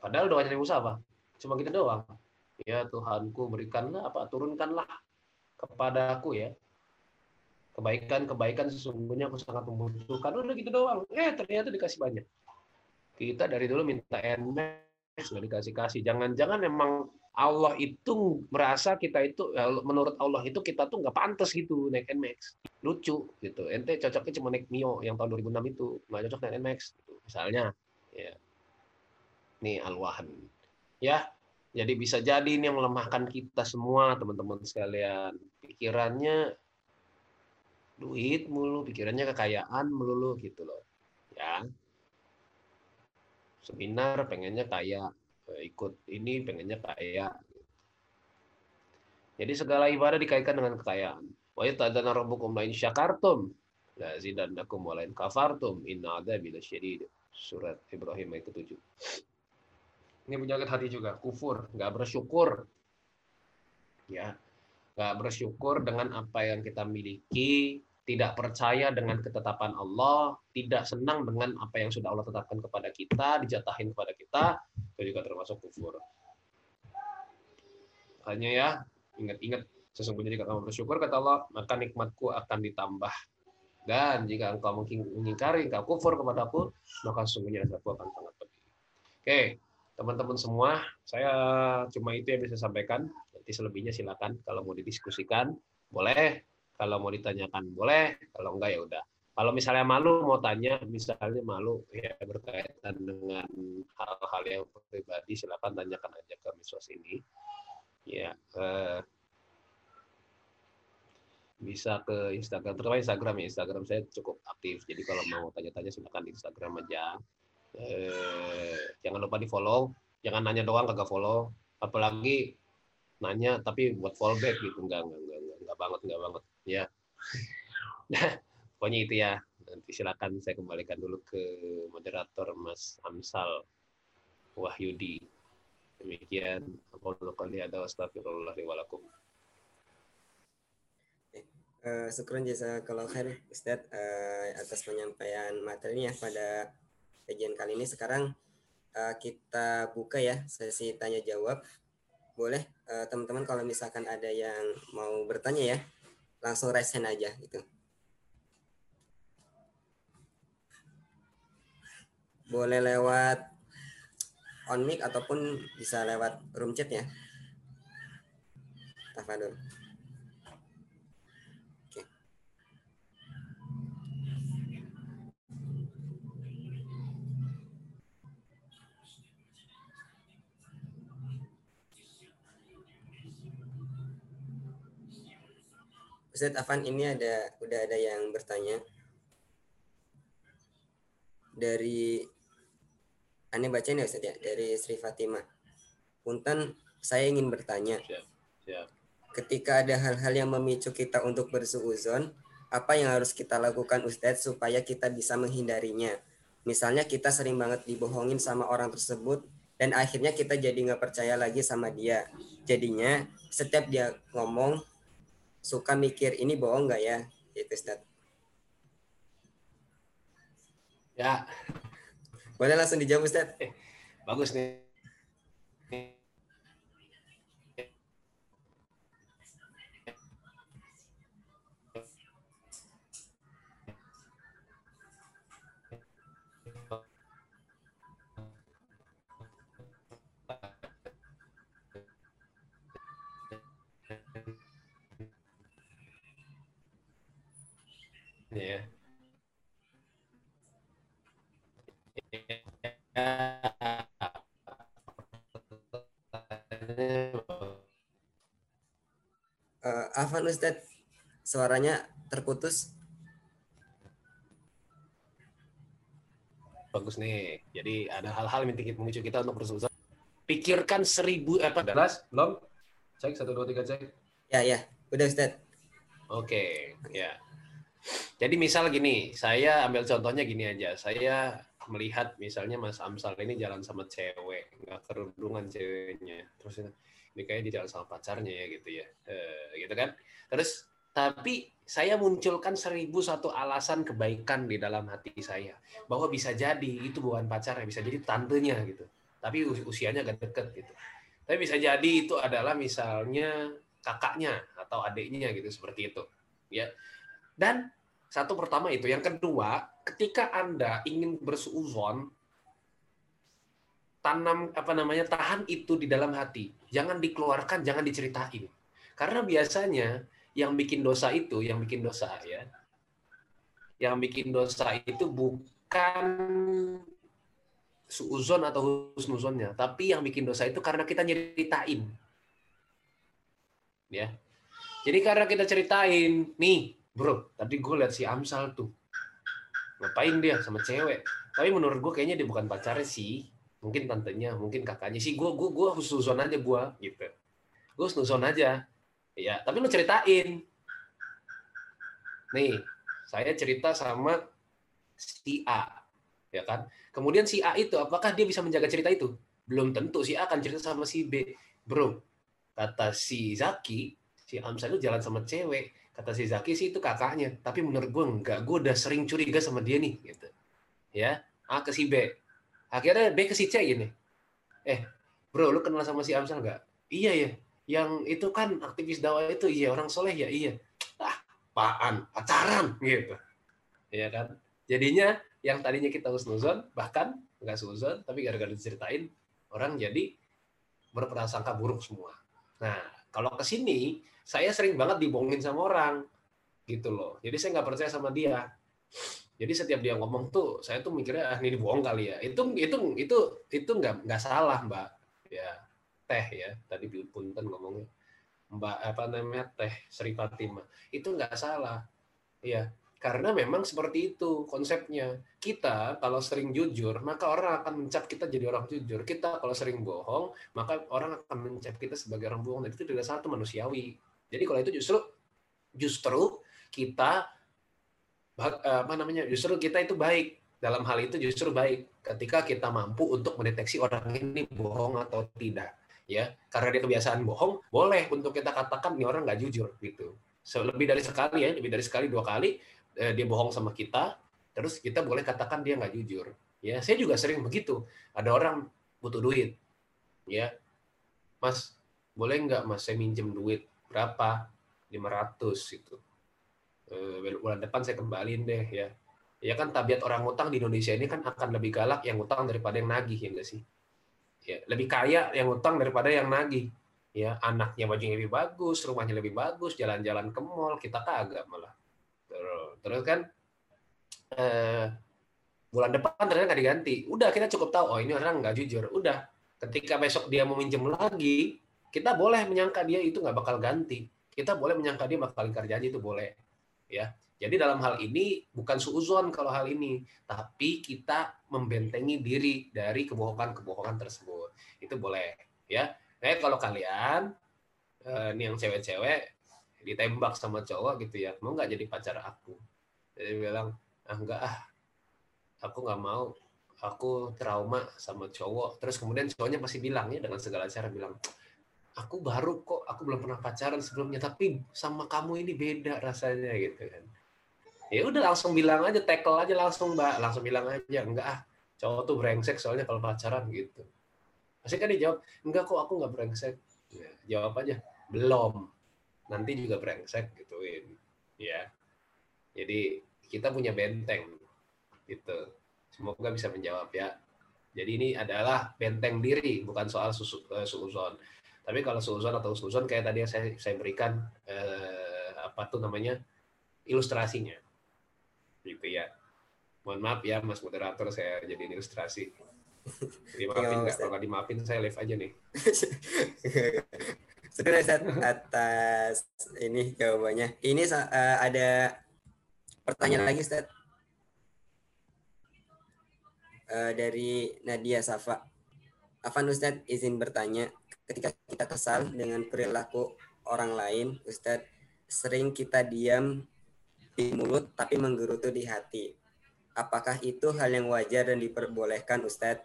Padahal doanya Nabi Musa apa? Cuma kita doang. Ya Tuhanku berikanlah apa turunkanlah kepada aku ya. Kebaikan-kebaikan sesungguhnya aku sangat membutuhkan. Udah gitu doang. Eh ternyata dikasih banyak. Kita dari dulu minta NMAX nggak dikasih kasih jangan-jangan emang Allah itu merasa kita itu ya, menurut Allah itu kita tuh nggak pantas gitu naik NMAX lucu gitu. Ente cocoknya cuma naik Mio yang tahun 2006 itu. Nggak cocok naik NMAX gitu. misalnya ya nih alwahan ya jadi bisa jadi ini yang melemahkan kita semua teman-teman sekalian pikirannya duit mulu, pikirannya kekayaan melulu gitu loh. Ya. Seminar pengennya kaya, eh, ikut ini pengennya kaya. Jadi segala ibadah dikaitkan dengan kekayaan. Wa yatadana rabbukum la in syakartum la zidannakum wa la kafartum inna adzabi lasyadid. Surat Ibrahim ayat ke-7. Ini penyakit hati juga, kufur, nggak bersyukur. Ya, nggak bersyukur dengan apa yang kita miliki, tidak percaya dengan ketetapan Allah, tidak senang dengan apa yang sudah Allah tetapkan kepada kita, dijatahin kepada kita, itu juga termasuk kufur. Hanya ya, ingat-ingat sesungguhnya jika kamu bersyukur kata Allah, maka nikmatku akan ditambah. Dan jika engkau mengingkari, engkau kufur kepadaku, maka sesungguhnya azabku akan sangat pedih. Oke, teman-teman semua, saya cuma itu yang bisa sampaikan. Nanti selebihnya silakan kalau mau didiskusikan, boleh. Kalau mau ditanyakan boleh, kalau enggak ya udah. Kalau misalnya malu mau tanya, misalnya malu ya berkaitan dengan hal-hal yang pribadi, silakan tanyakan aja ke Misos ini. Ya, eh, bisa ke Instagram, terutama Instagram ya. Instagram saya cukup aktif, jadi kalau mau tanya-tanya silakan di Instagram aja. Eh, jangan lupa di follow, jangan nanya doang kagak follow, apalagi nanya tapi buat fallback gitu. Enggak enggak enggak enggak, enggak banget enggak banget. Ya nah pokoknya itu ya. Nanti silakan saya kembalikan dulu ke moderator Mas Amsal Wahyudi. Demikian. Aku kali ada astagfirullah walakum Uh, syukuran jasa kalau khair Ustadz uh, atas penyampaian materinya pada kajian kali ini. Sekarang uh, kita buka ya sesi tanya jawab boleh uh, teman-teman kalau misalkan ada yang mau bertanya ya langsung raise aja gitu boleh lewat on mic ataupun bisa lewat room chat ya Tafadul. Ustaz Afan ini ada udah ada yang bertanya dari aneh baca ya Ustaz ya dari Sri Fatimah. Punten saya ingin bertanya. Siap, siap. Ketika ada hal-hal yang memicu kita untuk bersuuzon, apa yang harus kita lakukan Ustadz supaya kita bisa menghindarinya? Misalnya kita sering banget dibohongin sama orang tersebut dan akhirnya kita jadi nggak percaya lagi sama dia. Jadinya setiap dia ngomong suka mikir ini bohong nggak ya? Itu Ustaz ya. Boleh langsung dijawab Ustaz eh, bagus nih ya. Uh, Afan Ustadz, suaranya terputus. Bagus nih. Jadi ada hal-hal yang memicu kita untuk bersusah. Pikirkan seribu eh, apa? Jelas? Belum? Cek satu dua tiga cek. Ya ya, udah Ustadz. Oke, okay. Jadi misal gini, saya ambil contohnya gini aja. Saya melihat misalnya Mas Amsal ini jalan sama cewek, nggak kerudungan ceweknya. Terus ini kayak dia jalan sama pacarnya ya gitu ya. E, gitu kan. Terus tapi saya munculkan seribu satu alasan kebaikan di dalam hati saya bahwa bisa jadi itu bukan pacarnya bisa jadi tantenya gitu tapi usianya agak deket gitu tapi bisa jadi itu adalah misalnya kakaknya atau adiknya gitu seperti itu ya dan satu pertama itu yang kedua ketika anda ingin bersuuzon tanam apa namanya tahan itu di dalam hati jangan dikeluarkan jangan diceritain karena biasanya yang bikin dosa itu yang bikin dosa ya yang bikin dosa itu bukan suuzon atau husnuzonnya, tapi yang bikin dosa itu karena kita nyeritain. Ya. Jadi karena kita ceritain, nih, bro, tadi gue lihat si Amsal tuh. Ngapain dia sama cewek? Tapi menurut gue kayaknya dia bukan pacarnya sih. Mungkin tantenya, mungkin kakaknya sih. Gue gue gue husnuzon aja gue gitu. Gue husnuzon aja. Ya, tapi lu ceritain. Nih, saya cerita sama si A ya kan? Kemudian si A itu apakah dia bisa menjaga cerita itu? Belum tentu si A akan cerita sama si B. Bro, kata si Zaki, si Amsal itu jalan sama cewek. Kata si Zaki sih itu kakaknya, tapi menurut gue enggak. Gue udah sering curiga sama dia nih gitu. Ya, A ke si B. Akhirnya B ke si C gini. Eh, bro, lu kenal sama si Amsal enggak? Iya ya. Yang itu kan aktivis dakwah itu, iya orang soleh ya, iya. Ah, apaan? Pacaran gitu. Iya kan? Jadinya yang tadinya kita husnuzon bahkan nggak suzon tapi gara-gara diceritain orang jadi berprasangka buruk semua. Nah kalau ke sini saya sering banget dibohongin sama orang gitu loh. Jadi saya nggak percaya sama dia. Jadi setiap dia ngomong tuh saya tuh mikirnya ah ini dibohong kali ya. Itu itu itu itu nggak nggak salah mbak ya teh ya tadi punten ngomongnya mbak apa namanya teh Sri Fatima itu nggak salah ya karena memang seperti itu konsepnya. Kita kalau sering jujur, maka orang akan mencap kita jadi orang jujur. Kita kalau sering bohong, maka orang akan mencap kita sebagai orang bohong. Dan itu tidak satu manusiawi. Jadi kalau itu justru justru kita apa namanya? Justru kita itu baik. Dalam hal itu justru baik ketika kita mampu untuk mendeteksi orang ini bohong atau tidak. Ya, karena dia kebiasaan bohong, boleh untuk kita katakan ini orang nggak jujur gitu. Lebih dari sekali ya, lebih dari sekali dua kali, eh, dia bohong sama kita, terus kita boleh katakan dia nggak jujur. Ya, saya juga sering begitu. Ada orang butuh duit, ya, Mas, boleh nggak Mas saya minjem duit berapa? 500 itu. Eh, bulan depan saya kembaliin deh ya. Ya kan tabiat orang utang di Indonesia ini kan akan lebih galak yang utang daripada yang nagih ya enggak sih? Ya, lebih kaya yang utang daripada yang nagih. Ya, anaknya bajunya lebih bagus, rumahnya lebih bagus, jalan-jalan ke mall, kita kagak malah. Terus kan eh, bulan depan ternyata nggak diganti. Udah kita cukup tahu oh ini orang nggak jujur. Udah ketika besok dia mau minjem lagi, kita boleh menyangka dia itu nggak bakal ganti. Kita boleh menyangka dia bakal ingkar janji itu boleh. Ya. Jadi dalam hal ini bukan suuzon kalau hal ini, tapi kita membentengi diri dari kebohongan-kebohongan tersebut. Itu boleh, ya. Nah, kalau kalian eh, ini yang cewek-cewek ditembak sama cowok gitu ya, mau nggak jadi pacar aku? Jadi bilang, ah enggak ah, aku nggak mau, aku trauma sama cowok. Terus kemudian cowoknya pasti bilang ya dengan segala cara bilang, aku baru kok, aku belum pernah pacaran sebelumnya, tapi sama kamu ini beda rasanya gitu kan. Ya udah langsung bilang aja, tackle aja langsung mbak, langsung bilang aja, enggak ah, cowok tuh brengsek soalnya kalau pacaran gitu. Pasti kan dijawab, enggak kok aku nggak brengsek. Ya, jawab aja, belum. Nanti juga brengsek gituin. Ya. Jadi kita punya benteng gitu semoga bisa menjawab ya jadi ini adalah benteng diri bukan soal susu, uh, tapi kalau suuzon atau suuzon kayak tadi yang saya saya berikan uh, apa tuh namanya ilustrasinya. Gitu ya. Mohon maaf ya mas moderator saya jadi ilustrasi. Jadi maafin nggak kalau dimaafin saya live aja nih. Sudah atas ini jawabannya. Ini uh, ada Pertanyaan lagi, Ustaz. Uh, dari Nadia Safa. Afan Ustaz izin bertanya, ketika kita kesal dengan perilaku orang lain, Ustaz, sering kita diam di mulut tapi menggerutu di hati. Apakah itu hal yang wajar dan diperbolehkan Ustadz?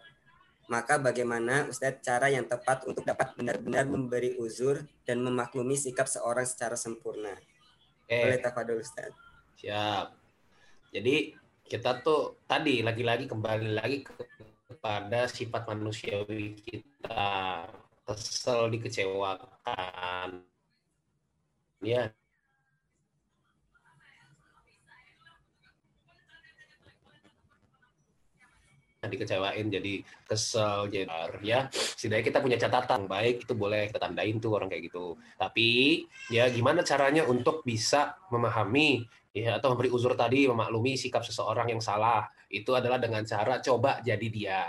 Maka bagaimana Ustadz cara yang tepat untuk dapat benar-benar memberi uzur dan memaklumi sikap seorang secara sempurna? Eh, Boleh tafadol Ustadz. Siap. Jadi kita tuh tadi lagi-lagi kembali lagi kepada sifat manusiawi kita kesel dikecewakan. Ya dikecewain jadi kesel jadi ya setidaknya kita punya catatan baik itu boleh kita tandain tuh orang kayak gitu. Tapi ya gimana caranya untuk bisa memahami ya atau memberi uzur tadi memaklumi sikap seseorang yang salah. Itu adalah dengan cara coba jadi dia.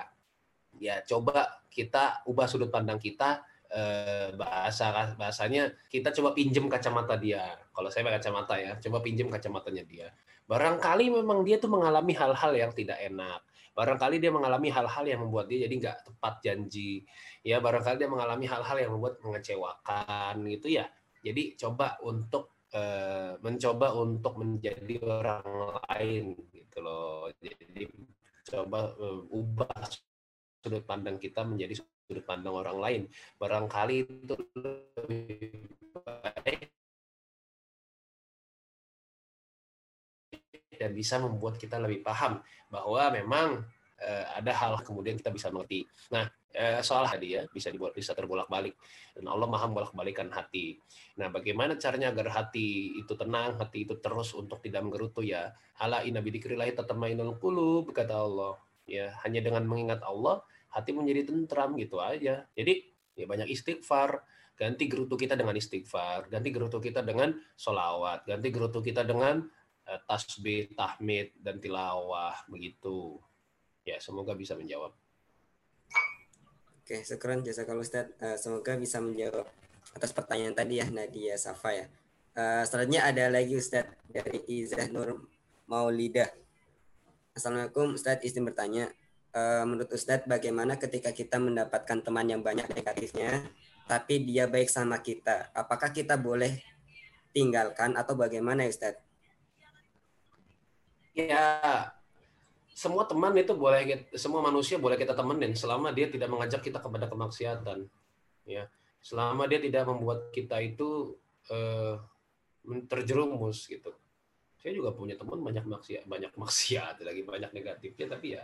Ya coba kita ubah sudut pandang kita eh, bahasa bahasanya kita coba pinjem kacamata dia. Kalau saya pakai kacamata ya coba pinjem kacamatanya dia. Barangkali memang dia tuh mengalami hal-hal yang tidak enak. Barangkali dia mengalami hal-hal yang membuat dia jadi nggak tepat janji. Ya barangkali dia mengalami hal-hal yang membuat mengecewakan gitu ya. Jadi coba untuk uh, mencoba untuk menjadi orang lain gitu loh. Jadi coba uh, ubah sudut pandang kita menjadi sudut pandang orang lain barangkali itu lebih baik dan bisa membuat kita lebih paham bahwa memang uh, ada hal kemudian kita bisa mengerti. Nah, uh, soal tadi ya bisa dibuat bisa terbolak-balik dan Allah maha bolak-balikan hati. Nah, bagaimana caranya agar hati itu tenang, hati itu terus untuk tidak menggerutu ya? Ala inna bidikrillahi tatmainul qulub kata Allah. Ya, hanya dengan mengingat Allah hati menjadi tentram gitu aja. Jadi ya banyak istighfar, ganti gerutu kita dengan istighfar, ganti gerutu kita dengan solawat, ganti gerutu kita dengan Eh, tasbih, tahmid, dan tilawah begitu. Ya, semoga bisa menjawab. Oke, syukuran jasa kalau Ustaz. Uh, semoga bisa menjawab atas pertanyaan tadi ya Nadia Safa ya. Uh, selanjutnya ada lagi Ustaz dari Izah Nur Maulidah. Assalamualaikum Ustaz, izin bertanya. Uh, menurut Ustadz, bagaimana ketika kita mendapatkan teman yang banyak negatifnya, tapi dia baik sama kita? Apakah kita boleh tinggalkan atau bagaimana Ustadz? ya semua teman itu boleh semua manusia boleh kita temenin selama dia tidak mengajak kita kepada kemaksiatan ya selama dia tidak membuat kita itu uh, terjerumus gitu saya juga punya teman banyak maksiat banyak maksiat lagi banyak negatifnya tapi ya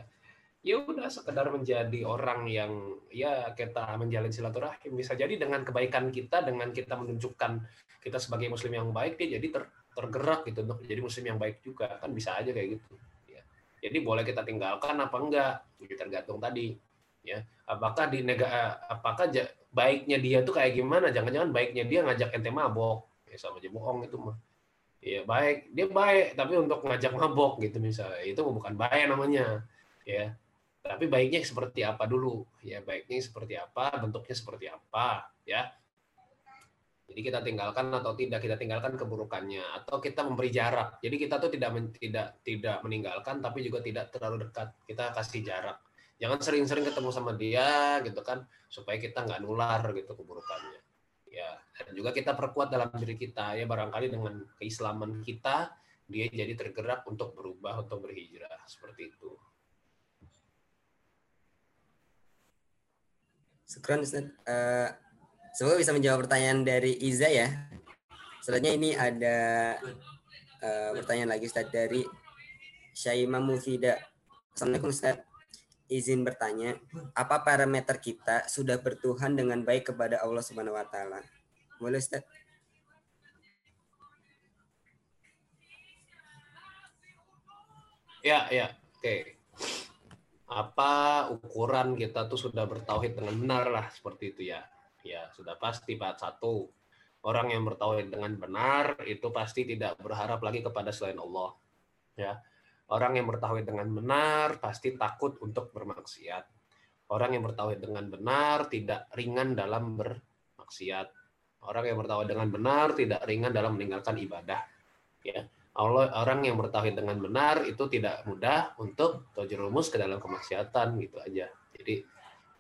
ya udah sekedar menjadi orang yang ya kita menjalin silaturahim. Bisa jadi dengan kebaikan kita dengan kita menunjukkan kita sebagai muslim yang baik dia jadi ter, tergerak gitu untuk jadi muslim yang baik juga. Kan bisa aja kayak gitu ya. jadi boleh kita tinggalkan apa enggak jadi tergantung tadi ya. Apakah di negara apakah baiknya dia tuh kayak gimana? Jangan-jangan baiknya dia ngajak ente mabok ya sama aja bohong itu mah. Ya baik dia baik tapi untuk ngajak mabok gitu misalnya. Itu bukan baik namanya ya tapi baiknya seperti apa dulu ya baiknya seperti apa bentuknya seperti apa ya jadi kita tinggalkan atau tidak kita tinggalkan keburukannya atau kita memberi jarak. Jadi kita tuh tidak tidak tidak meninggalkan tapi juga tidak terlalu dekat. Kita kasih jarak. Jangan sering-sering ketemu sama dia gitu kan supaya kita nggak nular gitu keburukannya. Ya, dan juga kita perkuat dalam diri kita ya barangkali dengan keislaman kita dia jadi tergerak untuk berubah untuk berhijrah seperti itu. Syukran Ustaz. Uh, Semoga bisa menjawab pertanyaan dari Iza ya. Selanjutnya ini ada uh, pertanyaan lagi Ustaz dari Syaimah Mufida. Assalamualaikum Ustaz. Izin bertanya, apa parameter kita sudah bertuhan dengan baik kepada Allah Subhanahu wa taala? Boleh Ustaz? Ya, ya. Oke. Apa ukuran kita tuh sudah bertauhid dengan benar lah seperti itu ya. Ya sudah pasti Pak. Satu orang yang bertauhid dengan benar itu pasti tidak berharap lagi kepada selain Allah ya. Orang yang bertauhid dengan benar pasti takut untuk bermaksiat. Orang yang bertauhid dengan benar tidak ringan dalam bermaksiat. Orang yang bertauhid dengan benar tidak ringan dalam meninggalkan ibadah ya Allah orang yang bertauhid dengan benar itu tidak mudah untuk terjerumus ke dalam kemaksiatan gitu aja jadi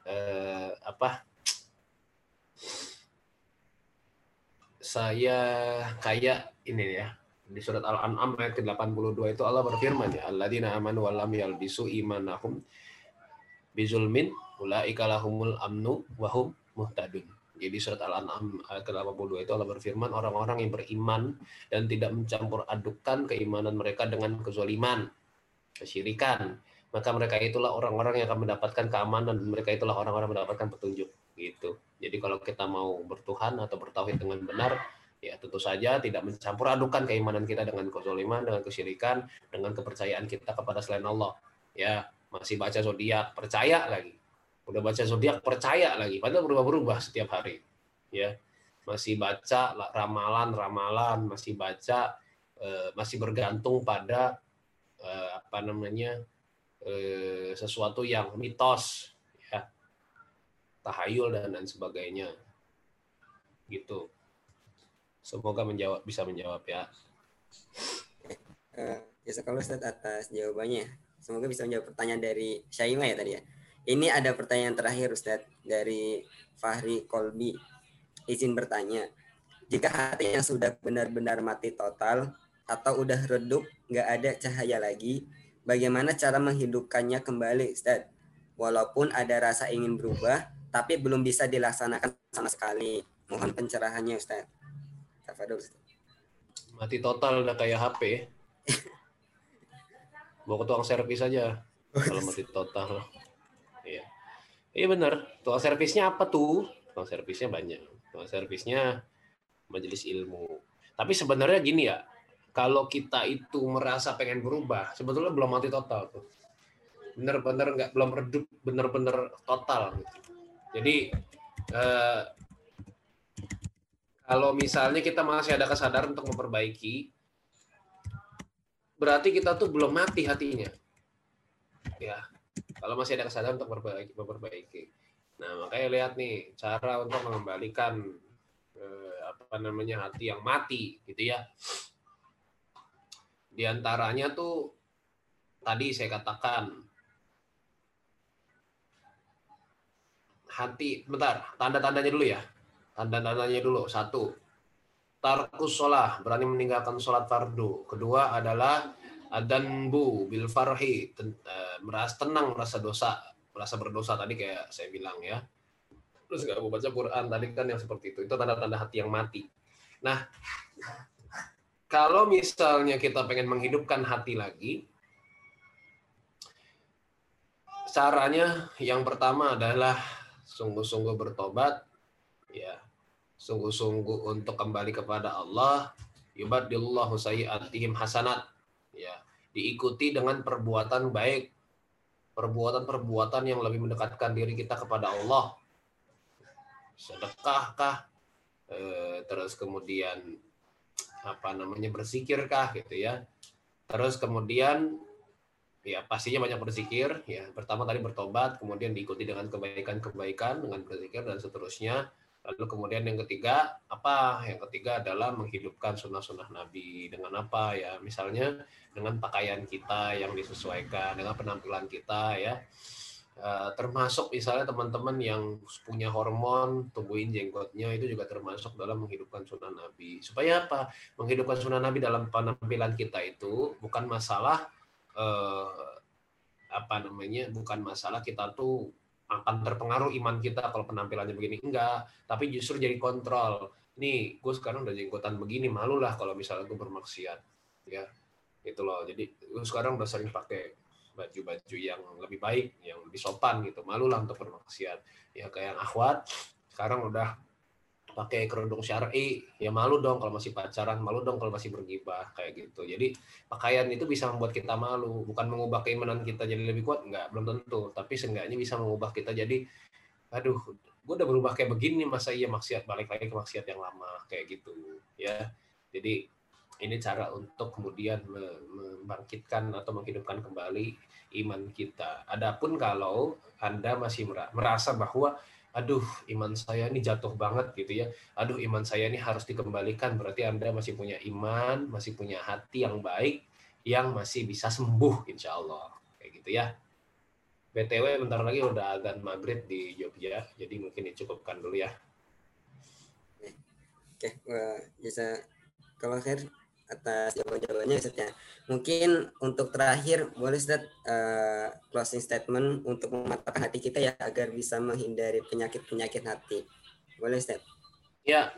eh, apa saya kayak ini ya di surat Al-An'am ayat ke-82 itu Allah berfirman ya alladzina amanu wa lam yalbisu imanahum bizulmin ulaika lahumul amnu wa hum muhtadun. Jadi surat Al-An'am ayat ke-82 itu Allah berfirman orang-orang yang beriman dan tidak mencampur adukan keimanan mereka dengan kezaliman, kesyirikan, maka mereka itulah orang-orang yang akan mendapatkan keamanan dan mereka itulah orang-orang mendapatkan petunjuk gitu. Jadi kalau kita mau bertuhan atau bertauhid dengan benar, Ya, tentu saja tidak mencampur adukan keimanan kita dengan kezaliman, dengan kesyirikan, dengan kepercayaan kita kepada selain Allah. Ya, masih baca zodiak, percaya lagi. Udah baca zodiak, percaya lagi. Padahal berubah-berubah setiap hari. Ya, masih baca ramalan-ramalan, masih baca eh, masih bergantung pada eh, apa namanya? eh, sesuatu yang mitos ya. Tahayul dan lain sebagainya. Gitu. Semoga menjawab bisa menjawab ya. Uh, ya kalau Ustaz atas jawabannya. Semoga bisa menjawab pertanyaan dari Syaima ya tadi ya. Ini ada pertanyaan terakhir Ustaz dari Fahri Kolbi. Izin bertanya, jika hatinya sudah benar-benar mati total atau udah redup, nggak ada cahaya lagi, bagaimana cara menghidupkannya kembali Ustaz? Walaupun ada rasa ingin berubah, tapi belum bisa dilaksanakan sama sekali. Mohon pencerahannya Ustaz. Tafadol. Mati total udah kayak HP. Bawa ke tukang servis aja. Kalau mati total. Iya. Benar. Tukang servisnya apa tuh? Tukang servisnya banyak. Tukang servisnya majelis ilmu. Tapi sebenarnya gini ya, kalau kita itu merasa pengen berubah, sebetulnya belum mati total tuh. Bener-bener nggak belum redup, bener-bener total. Jadi eh, kalau misalnya kita masih ada kesadaran untuk memperbaiki, berarti kita tuh belum mati hatinya. Ya, kalau masih ada kesadaran untuk memperbaiki, memperbaiki. Nah, makanya lihat nih cara untuk mengembalikan eh, apa namanya hati yang mati, gitu ya. Di antaranya tuh tadi saya katakan hati, bentar, tanda-tandanya dulu ya tanda-tandanya dulu. Satu, tarkus sholah, berani meninggalkan sholat fardu. Kedua adalah adanbu bil farhi, eh, merasa tenang, merasa dosa, merasa berdosa tadi kayak saya bilang ya. Terus nggak mau baca Quran tadi kan yang seperti itu. Itu tanda-tanda hati yang mati. Nah, kalau misalnya kita pengen menghidupkan hati lagi, caranya yang pertama adalah sungguh-sungguh bertobat, ya sungguh-sungguh untuk kembali kepada Allah yubadillahu sayyi'atihim hasanat ya diikuti dengan perbuatan baik. Perbuatan-perbuatan yang lebih mendekatkan diri kita kepada Allah. Sedekahkah? E, terus kemudian apa namanya berzikirkah gitu ya. Terus kemudian ya pastinya banyak berzikir ya. Pertama tadi bertobat kemudian diikuti dengan kebaikan-kebaikan dengan berzikir dan seterusnya Lalu kemudian yang ketiga apa? Yang ketiga adalah menghidupkan sunnah-sunnah Nabi dengan apa ya? Misalnya dengan pakaian kita yang disesuaikan dengan penampilan kita ya. Uh, termasuk misalnya teman-teman yang punya hormon tumbuhin jenggotnya itu juga termasuk dalam menghidupkan sunnah Nabi. Supaya apa? Menghidupkan sunnah Nabi dalam penampilan kita itu bukan masalah uh, apa namanya? Bukan masalah kita tuh akan terpengaruh iman kita kalau penampilannya begini. Enggak tapi justru jadi kontrol. Nih gue sekarang udah jenggotan begini malu lah kalau misalnya gue bermaksiat ya. Itu loh. Jadi gue sekarang udah sering pakai baju-baju yang lebih baik yang lebih sopan gitu. Malu lah untuk bermaksiat. Ya kayak yang akhwat sekarang udah pakai kerudung syar'i ya malu dong kalau masih pacaran malu dong kalau masih bergibah kayak gitu. Jadi pakaian itu bisa membuat kita malu. Bukan mengubah keimanan kita jadi lebih kuat enggak belum tentu. Tapi seenggaknya bisa mengubah kita jadi aduh gue udah berubah kayak begini masa iya maksiat balik lagi ke maksiat yang lama kayak gitu ya. Jadi ini cara untuk kemudian membangkitkan atau menghidupkan kembali iman kita. Adapun kalau Anda masih merasa bahwa aduh iman saya ini jatuh banget gitu ya. Aduh iman saya ini harus dikembalikan. Berarti anda masih punya iman masih punya hati yang baik yang masih bisa sembuh insya Allah. Kayak gitu ya. Btw bentar lagi udah azan maghrib di Jogja. Jadi mungkin dicukupkan dulu ya. Oke bisa kalau akhir atas jawaban-jawabannya Ustaz. Mungkin untuk terakhir boleh Ustaz uh, closing statement untuk memantapkan hati kita ya agar bisa menghindari penyakit-penyakit hati. Boleh Ustaz? Ya,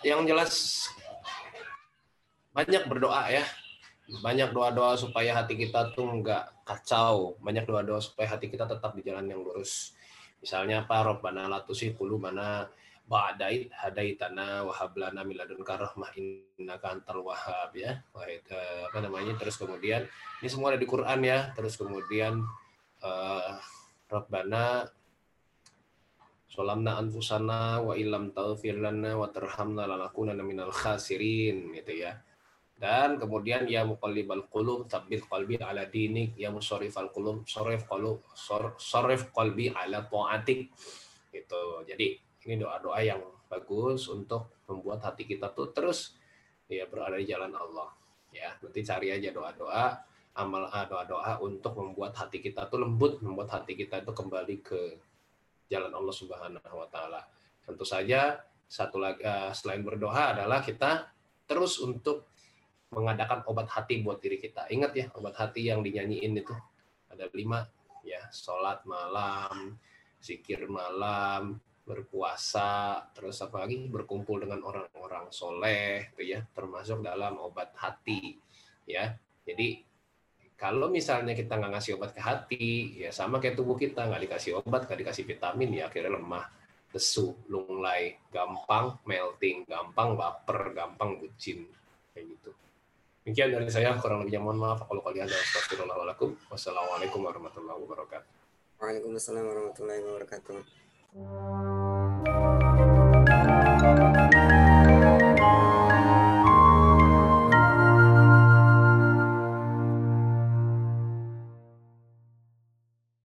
yang jelas banyak berdoa ya. Banyak doa-doa supaya hati kita tuh nggak kacau. Banyak doa-doa supaya hati kita tetap di jalan yang lurus. Misalnya apa? Robbana latusi mana ba'dait hadaitana wa hablana min ladunka rahmah innaka antal wahhab ya. Wahid, uh, apa namanya? Terus kemudian ini semua ada di Quran ya. Terus kemudian uh, Rabbana Solamna anfusana wa ilam taghfir lana wa tarhamna lanakunanna minal khasirin gitu ya. Dan kemudian ya muqallibal qulub tsabbit qalbi ala dinik ya musarrifal qulub sarif qalub sarif qalbi ala taatik gitu. Jadi ini doa-doa yang bagus untuk membuat hati kita tuh terus ya berada di jalan Allah. Ya, nanti cari aja doa-doa amal doa-doa untuk membuat hati kita tuh lembut, membuat hati kita itu kembali ke jalan Allah Subhanahu wa taala. Tentu saja satu lagi uh, selain berdoa adalah kita terus untuk mengadakan obat hati buat diri kita. Ingat ya, obat hati yang dinyanyiin itu ada lima ya, sholat malam, zikir malam, berpuasa, terus apa lagi berkumpul dengan orang-orang soleh, itu ya, termasuk dalam obat hati, ya. Jadi kalau misalnya kita nggak ngasih obat ke hati, ya sama kayak tubuh kita nggak dikasih obat, nggak dikasih vitamin, ya akhirnya lemah, lesu, lunglai, gampang melting, gampang baper, gampang bucin, kayak gitu. Demikian dari saya, kurang lebihnya mohon maaf. Kalau kalian ada. Wassalamualaikum warahmatullahi wabarakatuh. Waalaikumsalam warahmatullahi wabarakatuh. Música